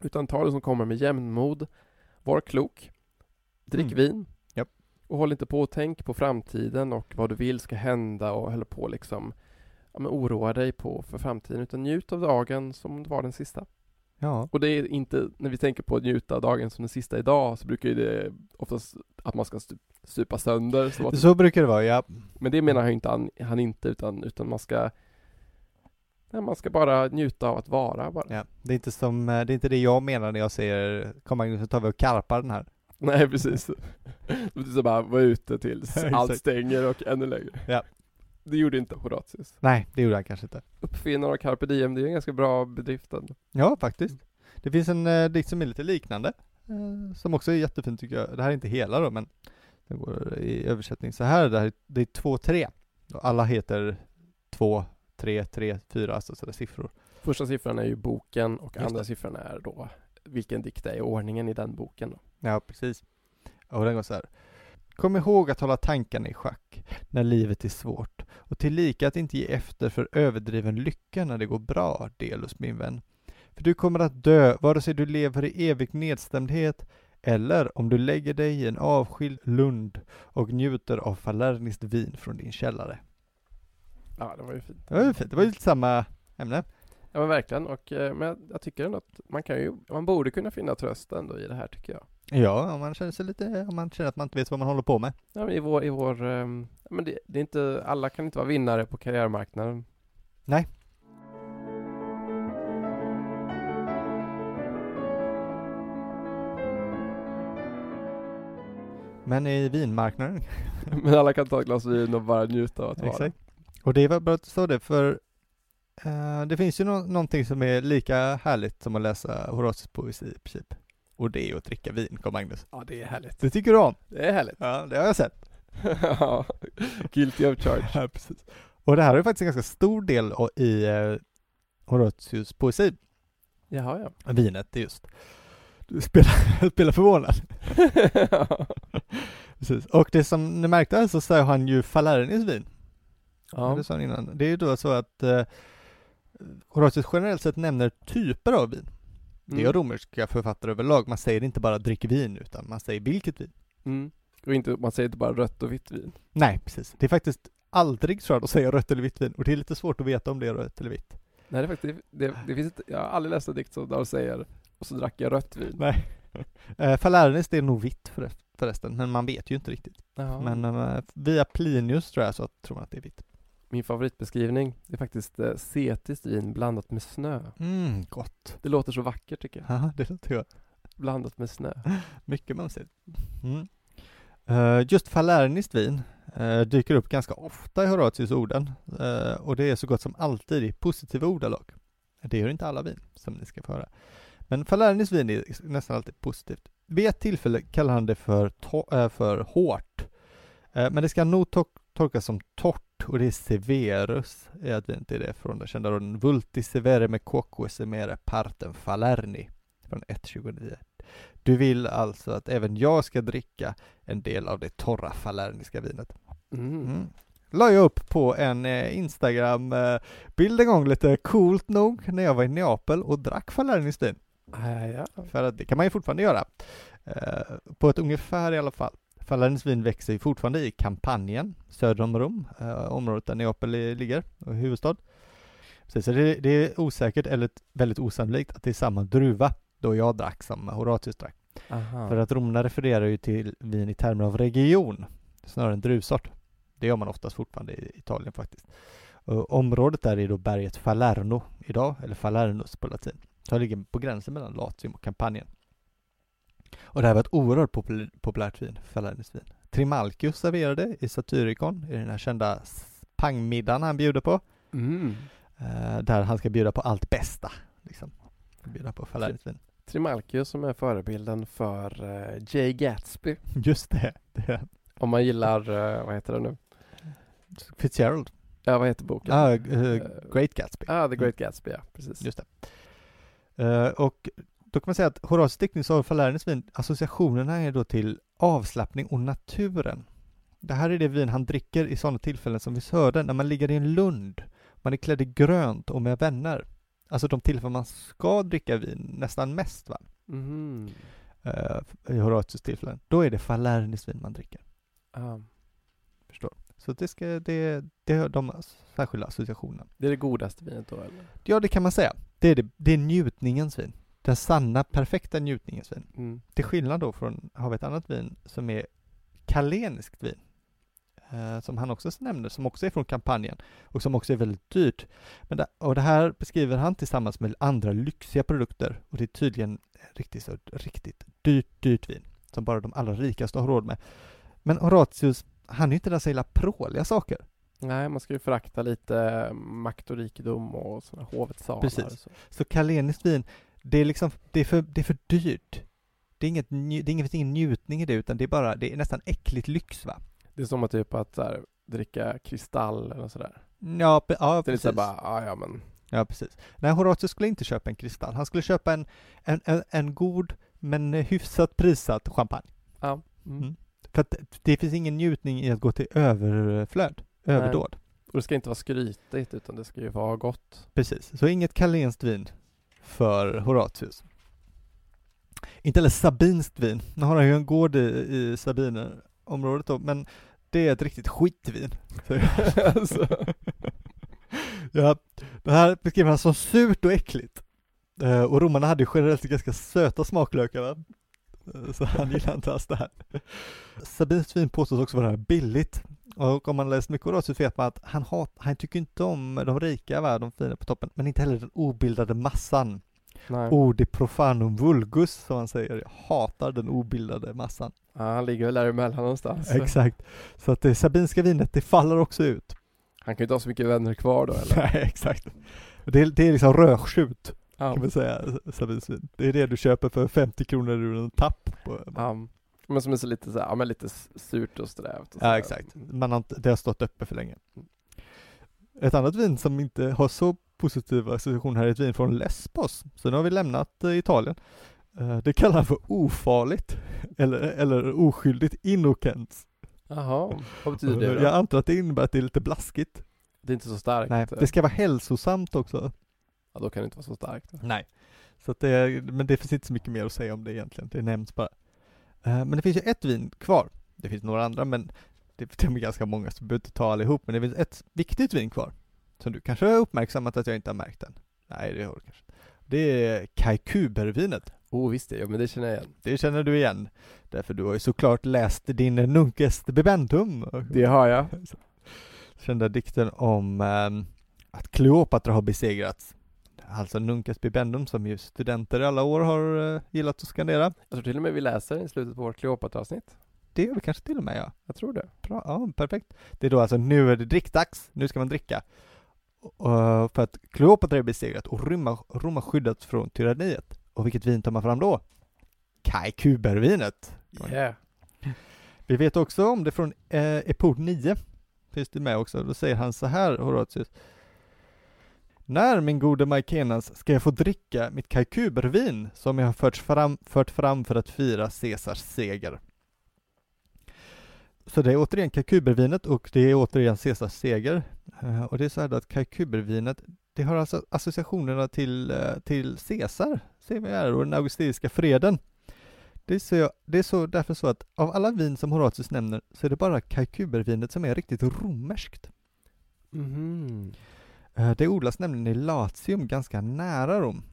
Utan ta det som kommer med jämnmod. Var klok. Drick Mm. vin. Japp. Och håll inte på och tänk på framtiden och vad du vill ska hända och håll på liksom ja, men oroa dig på för framtiden utan njut av dagen som om det var den sista. Ja. Och det är inte, när vi tänker på att njuta av dagen som den sista idag så brukar ju det oftast att man ska stupa sönder. Så att, Så brukar det vara, ja. men det menar han, inte, han, han inte utan, utan man ska nej, man ska bara njuta av att vara bara. ja. Det är inte som, eh, det är inte det jag menar när jag säger, kom Magnus så tar vi och karpar den här. Nej precis. Det betyder bara vara ute tills allt stänger och ännu längre. Ja. Det gjorde inte Horatius. Nej, det gjorde han kanske inte. Uppfinnare av carpe diem, det är en ganska bra bedrift ändå. Ja, faktiskt. Det finns en eh, dikt som är lite liknande, eh, som också är jättefin tycker jag. Det här är inte hela då, men det går i översättning så här. Det, här, det är två, tre. Alla heter två, tre, tre, fyra, alltså sådär siffror. Första siffran är ju boken och Just andra det. siffran är då vilken dikt det är, ordningen i den boken då. Ja, precis. Och den går så här. Kom ihåg att hålla tankarna i schack när livet är svårt och tillika att inte ge efter för överdriven lycka när det går bra, Delus min vän. För du kommer att dö vare sig du lever i evig nedstämdhet eller om du lägger dig i en avskild lund och njuter av falerniskt vin från din källare. Ja, det var ju fint. Det var ju fint, det var ju lite samma ämne. Ja men verkligen, och, eh, men jag tycker ändå att man kan ju, man borde kunna finna tröst ändå i det här tycker jag. Ja, om man känner sig lite, om man känner att man inte vet vad man håller på med. Ja, i vår, i vår ja, men det, det är inte, alla kan inte vara vinnare på karriärmarknaden. Nej. Men i vinmarknaden Men alla kan ta ett glas vin och bara njuta av att vara. Exakt. Och det var bra att du sa det, för eh, det finns ju nå- någonting som är lika härligt som att läsa Horatius poesi i princip. Och det är att dricka vin, kom Magnus. Ja, det är härligt. Det tycker du om? Det är härligt. Ja, det har jag sett. Ja, Guilty of charge. Ja, precis. Och det här är faktiskt en ganska stor del i eh, Horatius poesi, Jaha, ja. vinet just. Du spelar, spelar förvånad. Precis. Och det som ni märkte här så sa han ju Falernis vin. ja. Det sa han innan. Det är ju då så att eh, Horatius generellt sett nämner typer av vin. Det Mm. gör romerska författare överlag. Man säger inte bara drick vin, utan man säger vilket vin. Mm. Och inte, man säger inte bara rött och vitt vin. Nej, precis. Det är faktiskt aldrig jag att säga rött eller vitt vin. Och det är lite svårt att veta om det är rött eller vitt. Nej, det, är faktiskt, det, det finns inte, jag har aldrig läst en dikt som där säger och så drack jag rött vin. Nej. eh, Falernis, det är nog vitt förre- förresten, men man vet ju inte riktigt. Jaha. Men eh, via Plinius tror jag så tror man att det är vitt. Min favoritbeskrivning är faktiskt eh, cetiskt vin blandat med snö. Mm, gott. Det låter så vackert tycker jag. Ja, det låter jag. Blandat med snö. Mycket mumsigt. Mm. Eh, just falerniskt vin eh, dyker upp ganska ofta i Horatius orden och det är så gott som alltid i positiva ordalag. Det gör inte alla vin, som ni ska få höra. Men falerniskt vin är nästan alltid positivt. Vid ett tillfälle kallar han det för, för hårt, men det ska nog to- tolkas som torrt och det är severus i att vinet är det från den kända orden vulti severe me quoque semere partem falerni från 1.29. Du vill alltså att även jag ska dricka en del av det torra falerniska vinet. Mm. Mm. La jag upp på en eh, Instagram-bild en gång lite coolt nog när jag var i Neapel och drack falerniskt vin. Ja, ja. För att det kan man ju fortfarande göra. Eh, på ett ungefär i alla fall. Falerniskt vin växer ju fortfarande i Kampanjen, söder om Rom, eh, området där Neapel ligger, huvudstad. Precis, så det, det är osäkert eller väldigt osannolikt att det är samma druva då jag drack som Horatius drack. Aha. För att romarna refererar ju till vin i termer av region, snarare än druvsort. Det gör man oftast fortfarande i Italien faktiskt. Och området där är då berget Falerno idag, eller Falernus på latin. Så det ligger på gränsen mellan Latium och Kampanjen. Och det här var ett oerhört popul- populärt vin, Falernus vin. Trimalchius serverade i Satyricon, i den här kända pangmiddagen han bjuder på. Mm. Eh, där han ska bjuda på allt bästa. Liksom. Bjuda på Falernus vin. Trimalchius som är förebilden för eh, Jay Gatsby. Just det, det Om man gillar, eh, vad heter det nu? Fitzgerald. Ja, vad heter boken? Ah, eh, Great Gatsby. Ah, The Great Gatsby, ja. Precis. Just det. Och då kan man säga att Horatius diktning av Falernus vin, associationerna är då till avslappning och naturen. Det här är det vin han dricker i sådana tillfällen som vi hörde, när man ligger i en lund, man är klädd i grönt och med vänner. Alltså de tillfällen man ska dricka vin nästan mest va? Mhm. Uh, I Horatius tillfällen. Då är det Falernus vin man dricker. Ah. Förstår. Så det, ska, det, det är de särskilda associationerna. Det är det godaste vinet då eller? Ja, det kan man säga. Det är, det, det är njutningens vin. Den sanna, perfekta njutningens vin. Mm. Till skillnad då från, har vi ett annat vin som är kaleniskt vin. Eh, som han också nämner, som också är från kampanjen och som också är väldigt dyrt. Men det, och det här beskriver han tillsammans med andra lyxiga produkter och det är tydligen riktigt, riktigt dyrt, dyrt vin som bara de allra rikaste har råd med. Men Horatius, han är inte där så illa pråliga saker. Nej, man ska ju förakta lite makt och rikedom och sådana hovets salar. Precis. Så. Så kaleniskt vin, det är liksom, det är för, det är för dyrt. Det är inget, det är inget, ingen njutning i det, utan det är bara, det är nästan äckligt lyx va? Det är som att typ att så här, dricka kristall eller sådär. Ja, ja Det är lite precis. här bara, ah, ja men. Ja, precis. Nej, Horatius skulle inte köpa en kristall. Han skulle köpa en, en, en, en god, men hyfsat prissatt champagne. Ja. Mm. Mm. För att det finns ingen njutning i att gå till överflöd, överdåd. Och det ska inte vara skrytigt utan det ska ju vara gott. Precis, så inget kalenskt vin för Horatius. Inte heller sabinskt vin. Nu har han ju en gård i, i Sabinerområdet då, men det är ett riktigt skitvin. Alltså. ja, det här beskriver han som surt och äckligt. Eh, och romarna hade ju generellt ganska söta smaklökar va? Så han gillar inte alls det här. Sabinskt vin påstås också vara billigt. Och om man läst mycket Horatius vet man att han, hat, han tycker inte om de rika, va? de fina på toppen, men inte heller den obildade massan. Nej. Odi profanum vulgus, som han säger. Jag hatar den obildade massan. Ja, han ligger väl däremellan någonstans. Exakt. Så att det sabinska vinet, det faller också ut. Han kan ju inte ha så mycket vänner kvar då eller? Nej, exakt. Det är, det är liksom rödskjut, Ja. kan man säga, sabinsvin. Det är det du köper för 50 kronor ur en tapp. På. Ja. Men som är så lite så här, ja men lite surt och strävt. Och så Ja, exakt. Man har inte, det har stått uppe för länge. Ett annat vin som inte har så positiva associationer här är ett vin från Lesbos. Så nu har vi lämnat eh, Italien. Eh, Det kallar han för ofarligt, eller, eller oskyldigt innocens. Jaha, vad betyder det då? Jag antar att det innebär att det är lite blaskigt. Det är inte så starkt? Nej, det ska vara hälsosamt också. Ja, då kan det inte vara så starkt. Nej. Så det men det finns inte så mycket mer att säga om det egentligen, det nämns bara. Eh, Men det finns ju ett vin kvar. Det finns några andra men det det är ganska många så vi behöver inte ta allihop. Men det finns ett viktigt vin kvar. Som du kanske har uppmärksammat att jag inte har märkt den. Nej, det har du kanske. Det är Kaikubervinet. Oh visst det, ja men det känner jag igen. Det känner du igen. Därför du har ju såklart läst din Nunkes Bibendum. Det har jag. Kända dikten om ehm, att Kleopatra har besegrats. Alltså Nunkes Bibendum som ju studenter i alla år har eh, gillat att skandera. Jag tror till och med vi läser i slutet på vårt Kleopatra-avsnitt. Det gör vi kanske till och med ja. Jag tror det. Bra, ja, perfekt. Det är då alltså, nu är det drickdags, nu ska man dricka. Och, för att Kleopatra är besegrat och Rom har- skyddats från tyranniet. Och vilket vin tar man fram då? Kaikubervinet. Yeah. Vi vet också om det från eh, epok 9. Finns det med också. Då säger han så här, Horatius. När min gode Maikenas ska jag få dricka mitt kaikubervin som jag har fört fram, fört fram för att fira Caesars seger. Så det är återigen kaikubervinet och det är återigen Caesars seger. Eh, och det är så här då att kaikubervinet, det har alltså associationerna till, eh, till Caesar, ser vi här, och den augustiska freden. Det är, så, det är så, därför så att av alla vin som Horatius nämner så är det bara kaikubervinet som är riktigt romerskt. Mhm. Eh, Det odlas nämligen i Latium ganska nära Rom.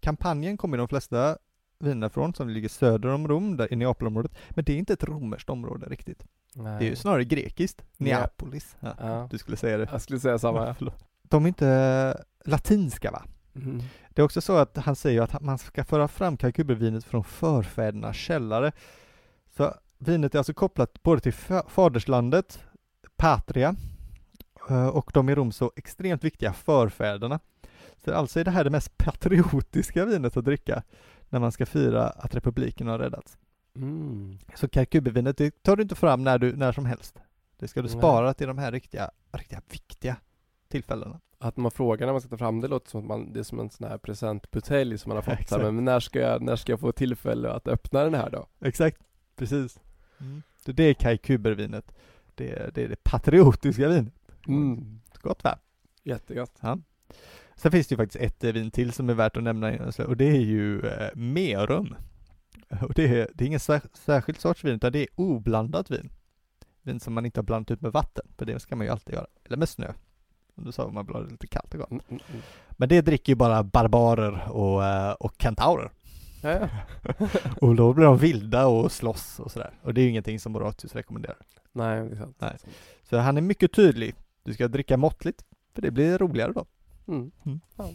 Kampanjen kommer de flesta viner från som ligger söder om Rom, där i Neapelområdet. Men det är inte ett romerskt område riktigt. Nej. Det är ju snarare grekiskt. Neapolis. Ja, Ja. Du skulle säga det. Jag skulle säga samma. ja. De är inte eh, latinska va? Mhm. Det är också så att han säger att man ska föra fram kalkubervinet från förfädernas källare. Så vinet är alltså kopplat både till fa- faderslandet, patria, och de i Rom så extremt viktiga förfäderna. Så alltså är det här det mest patriotiska vinet att dricka när man ska fira att republiken har räddats. Mm. Så kalkubervinet, det tar du inte fram när, du, när som helst. Det ska du Nej. spara till de här riktiga, riktiga viktiga tillfällena. Att man frågar när man ska ta fram det låter som att man, det är som en sån här presentbutelj som man har fått. Exakt. Här, men när ska, jag, när ska jag få tillfälle att öppna den här då? Exakt, precis. Så det är Kai Kuber-vinet. Det är, det är det patriotiska vinet. Mm. Gott va? Jättegott. Sen finns det ju faktiskt ett eh, vin till som är värt att nämna och det är ju eh, Merum. Och det är, det är ingen sär, särskild sorts vin utan det är oblandat vin. Vin som man inte har blandat ut med vatten, för det ska man ju alltid göra. Eller med snö. Som du sa, om man blandar lite kallt och gott. Mm, mm, mm. Men det dricker ju bara barbarer och, eh, och kentaurer. Ja, ja. Och då blir de vilda och slåss och sådär. Och det är ju ingenting som Horatius rekommenderar. Nej, det är sant. Nej. Så han är mycket tydlig. Du ska dricka måttligt, för det blir roligare då. Mm. Mm. Ja.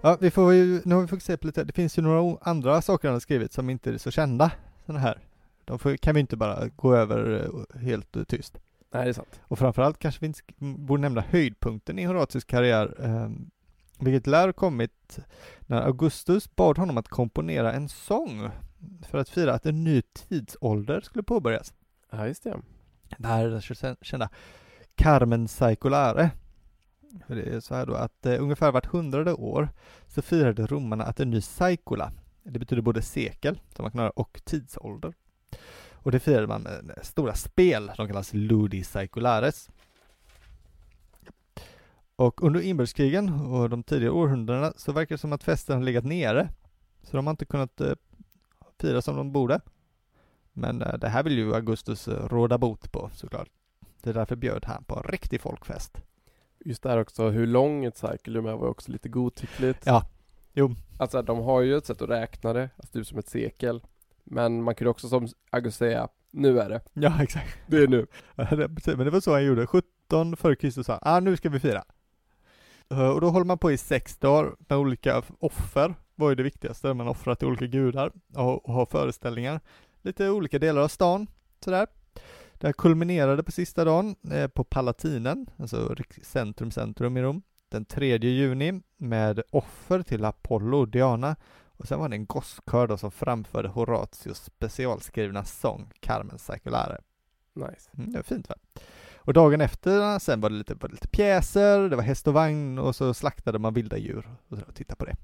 Ja, vi får ju, nu har vi fokuserat på lite, det finns ju några andra saker han har skrivit som inte är så kända, sådana här. De får, kan vi inte bara gå över eh, helt eh, tyst. Nej, det är sant. Och framförallt kanske vi inte borde nämna höjdpunkten i Horatius karriär, eh, vilket lär kommit när Augustus bad honom att komponera en sång för att fira att en ny tidsålder skulle påbörjas. Ja, just det. Det här är den kända Carmen Saeculare. För Det är så här då att eh, ungefär vart hundrade år så firade romarna att en ny saikula, det betyder både sekel, som man kan höra, och tidsålder. Och det firade man med stora spel, de kallas Ludi Saeculares. Och under inbördeskrigen och de tidigare århundradena så verkar det som att festen har legat nere. Så de har inte kunnat eh, fira som de borde. Men eh, det här vill ju Augustus eh, råda bot på såklart. Det är därför bjöd han på en riktig folkfest. Just det här också, hur lång ett cykelum är var också lite godtyckligt. Ja, jo. Alltså de har ju ett sätt att räkna det, alltså typ som ett sekel. Men man kunde också som August säga, nu är det. Ja, exakt. Det är nu. Men det var så han gjorde. 17 före Kristus sa ah, nu ska vi fira. Eh, Och då håller man på i sex dagar med olika offer, var ju det viktigaste. Man offrar till olika gudar och, och har föreställningar. Lite olika delar av stan, sådär. Det här kulminerade på sista dagen eh, på Palatinen, alltså centrum, centrum i Rom, den 3 juni med offer till Apollo och Diana. Och sen var det en gosskör som framförde Horatius specialskrivna sång Carmen Saeculare. Nice. Mm, det var fint va? Och dagen efter sen var det lite, var det lite pjäser, det var häst och vagn och så slaktade man vilda djur och, så, och titta på det.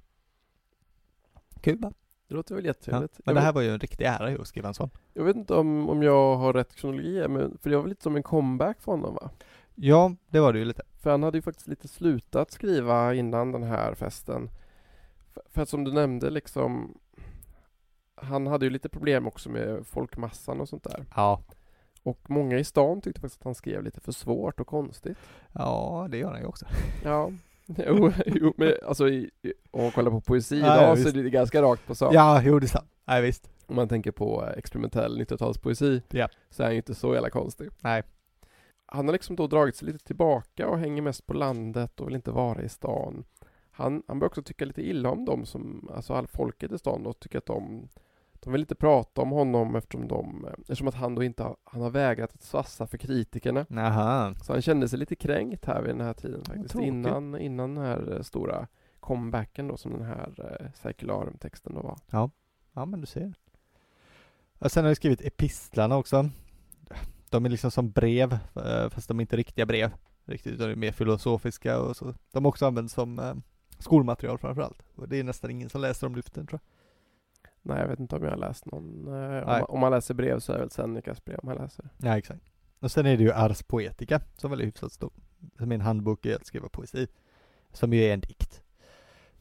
Kul va? Det låter väl Ja. jättetrevligt. Men jag, det här vet, var ju en riktig ära ju att skriva en sån. jag vet inte om, om jag har rätt kronologi men för det var väl lite som en comeback för honom va? Ja, det var det ju lite. För han hade ju faktiskt lite slutat skriva innan den här festen. För, för att som du nämnde liksom Han hade ju lite problem också med folkmassan och sånt där. Ja. Och många i stan tyckte faktiskt att han skrev lite för svårt och konstigt. Ja, det gör han ju också. Ja, jo, jo men alltså i, om man kollar på poesi idag ja, så är det ganska rakt på sak. Ja, jo det är sant. Nej visst. Om man tänker på eh, experimentell 90-talspoesi Ja. så är han ju inte så jävla konstig. Nej. Han har liksom då dragit sig lite tillbaka och hänger mest på landet och vill inte vara i stan. Han, han börjar också tycka lite illa om dem som, alltså all folket i stan och tycker att de de vill inte prata om honom eftersom de, eh, eftersom att han då inte har, han har vägrat att svassa för kritikerna. Aha. Så han kände sig lite kränkt här vid den här tiden faktiskt. tråkigt. Innan, innan den här eh, stora comebacken då som den här eh, Circularum-texten då var. Ja, men du ser. Och sen har jag skrivit epistlarna också. De är liksom som brev, eh, fast de är inte riktiga brev. Riktigt, utan de är mer filosofiska och så. De har också använts som eh, skolmaterial framförallt. Och det är nästan ingen som läser om lyften tror jag. Nej, jag vet inte om jag har läst någon. Eh, om, man, om man läser brev så är det väl Senecas brev man läser. Ja, exakt. Och sen är det ju Ars Poetica, som väl är hyfsat stor. Som är en handbok i att skriva poesi. Som ju är en dikt.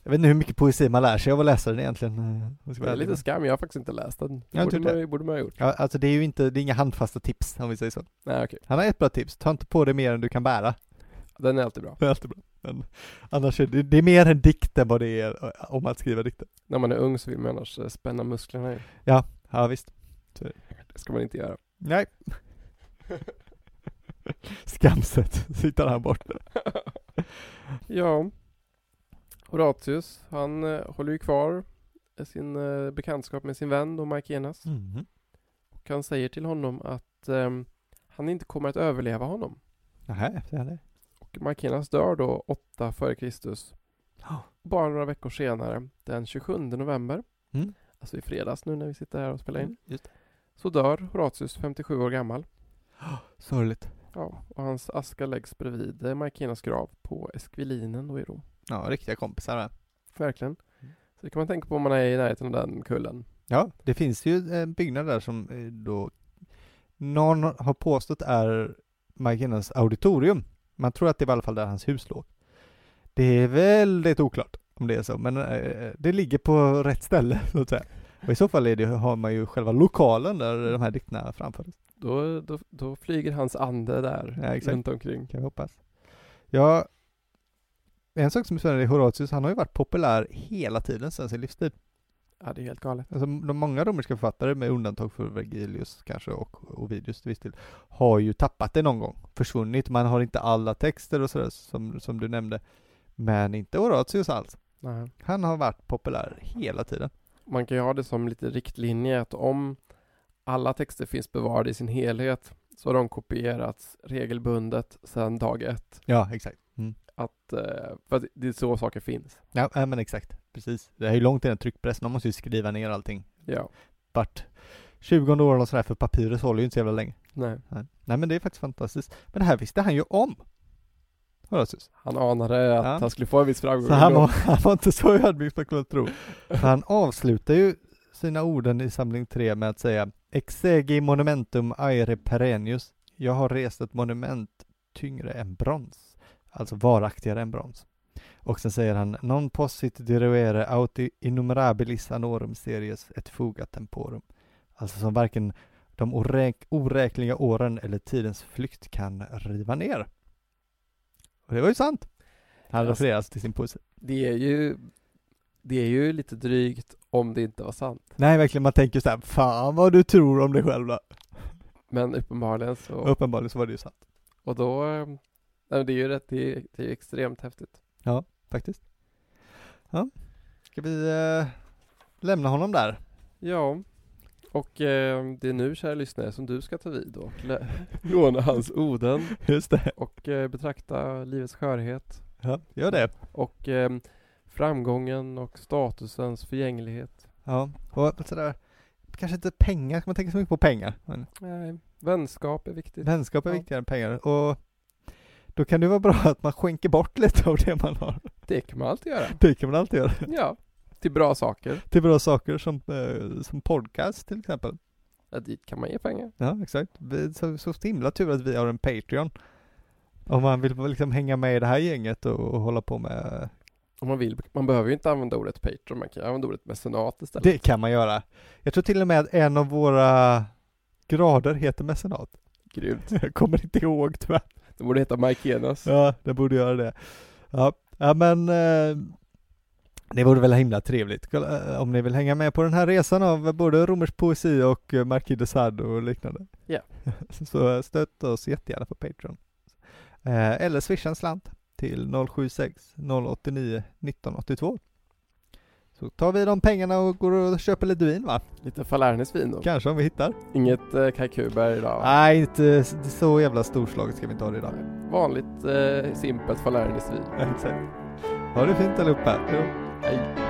Jag vet inte hur mycket poesi man lär sig av att läsa den egentligen. eh, Det är lite skam, jag har faktiskt inte läst den. Det borde, man, borde man ha gjort. Ja, alltså det är ju inte, det är inga handfasta tips om vi säger så. Nej, okej. Han har ett bra tips, ta inte på dig mer än du kan bära. Den är alltid bra. Det är alltid bra. Men annars är det, det är mer en dikt än vad det är eh, om att skriva dikter. När man är ung så vill man annars eh, spänna musklerna. i. Ja, ja visst. Det ska man inte göra. Nej. Skamset sitter han borta. ja. Horatius, han eh, håller ju kvar sin eh, bekantskap med sin vän då Markenas. Mm. Och han säger till honom att ehm, han inte kommer att överleva honom. Nähä, ser han det? Och Markenas dör då 8 före Kristus. Ja. Bara några veckor senare, den 27 november, Mm. alltså i fredags nu när vi sitter här och spelar in, Mm, så dör Horatius 57 år gammal. Sorgligt. Ja, och hans aska läggs bredvid eh, Markinas grav på Esquilinen då i Rom. Ja, riktiga kompisar där. Verkligen. Mm. Så det kan man tänka på om man är i närheten av den kullen. Ja, det finns ju en byggnad där som eh, då någon har påstått är Markinas auditorium. Man tror att det var i alla fall där hans hus låg. Det är väldigt oklart om det är så, men eh, det ligger på rätt ställe så att säga. Och i så fall är det, har man ju själva lokalen där de här dikterna framfördes. Då, då, då flyger hans ande där Ja, exakt. runt omkring. Kan vi hoppas. Ja, en sak som är spännande är Horatius, han har ju varit populär hela tiden sedan sin livstid. Ja, det är helt galet. Alltså de många romerska författare, med undantag för Vergilius kanske och Ovidius till viss del, har ju tappat det någon gång, försvunnit. Man har inte alla texter och sådär som, som du nämnde. Men inte Horatius alls. Nej. Han har varit populär hela tiden. Man kan ju ha det som lite riktlinje att om alla texter finns bevarade i sin helhet så har de kopierats regelbundet sedan dag ett. Ja, exakt. Mm. Att, eh, för att det är så saker finns. Ja, ja, men exakt. Precis. Det är ju långt innan tryckpressen, de måste ju skriva ner allting. Ja. Vart 20 år och sådär, för papyrus håller ju inte så jävla länge. Nej. Nej. Nej men det är faktiskt fantastiskt. Men det här visste han ju om. Horatius. Han anade att Ja. han skulle få en viss framgång. Så han var, han var inte så ödmjuk man kunde tro. För han avslutar ju sina orden i samling 3 med att säga Exegi monumentum aere perennius. Jag har rest ett monument tyngre än brons. Alltså varaktigare än brons. Och sen säger han Non possit diruere auti innumerabilis anorum series et fuga temporum. Alltså som varken de oräk- oräkneliga åren eller tidens flykt kan riva ner. Och det var ju sant. Han Alltså- till sin poesi. Det är ju det är ju lite drygt om det inte var sant. Nej, verkligen. Man tänker så här, fan vad du tror om dig själv då. Men uppenbarligen så, uppenbarligen så var det ju sant. och då, nej, men det är ju rätt, det är, det är extremt häftigt. Faktiskt. Ja. Ska vi eh, lämna honom där? Ja, och eh, det är nu kära lyssnare som du ska ta vid och låna hans oden Just det. och eh, betrakta livets skörhet Ja, gör det. och eh, framgången och statusens förgänglighet. Ja, och sådär. Kanske inte pengar, ska man tänka så mycket på pengar. Men Nej, vänskap är viktigt. vänskap är Ja. viktigare än pengar. Och då kan det vara bra att man skänker bort lite av det man har. Det kan man alltid göra. Det kan man alltid göra. Ja, till bra saker. Till bra saker som, eh, som podcast till exempel. Ja, dit kan man ge pengar. Ja, exakt. Vi, så, så himla tur att vi har en Patreon. Om man vill liksom hänga med i det här gänget och, och hålla på med Om man vill. Man behöver ju inte använda ordet Patreon, man kan använda ordet mecenat istället. Det kan man göra. Jag tror till och med att en av våra grader heter mecenat. Grymt. Jag kommer inte ihåg tyvärr. Det borde heta Mikenas. Ja, det borde göra det. Ja, ja men eh, det vore väl himla trevligt eh, om ni vill hänga med på den här resan av både romersk poesi och eh, Marquis de Sade och liknande. Ja. Så stötta oss jättegärna på Patreon. Eh, eller swisha en slant till 076 089 1982. Så tar vi de pengarna och går och köper lite vin va? Lite Falernes-vin då. Kanske om vi hittar. Inget eh, Kuber idag va? Nej, inte så jävla storslaget ska vi inte ha det idag. Vanligt eh, simpelt Falernes-vin. Exakt. Ha det fint allihopa. Då. Hej.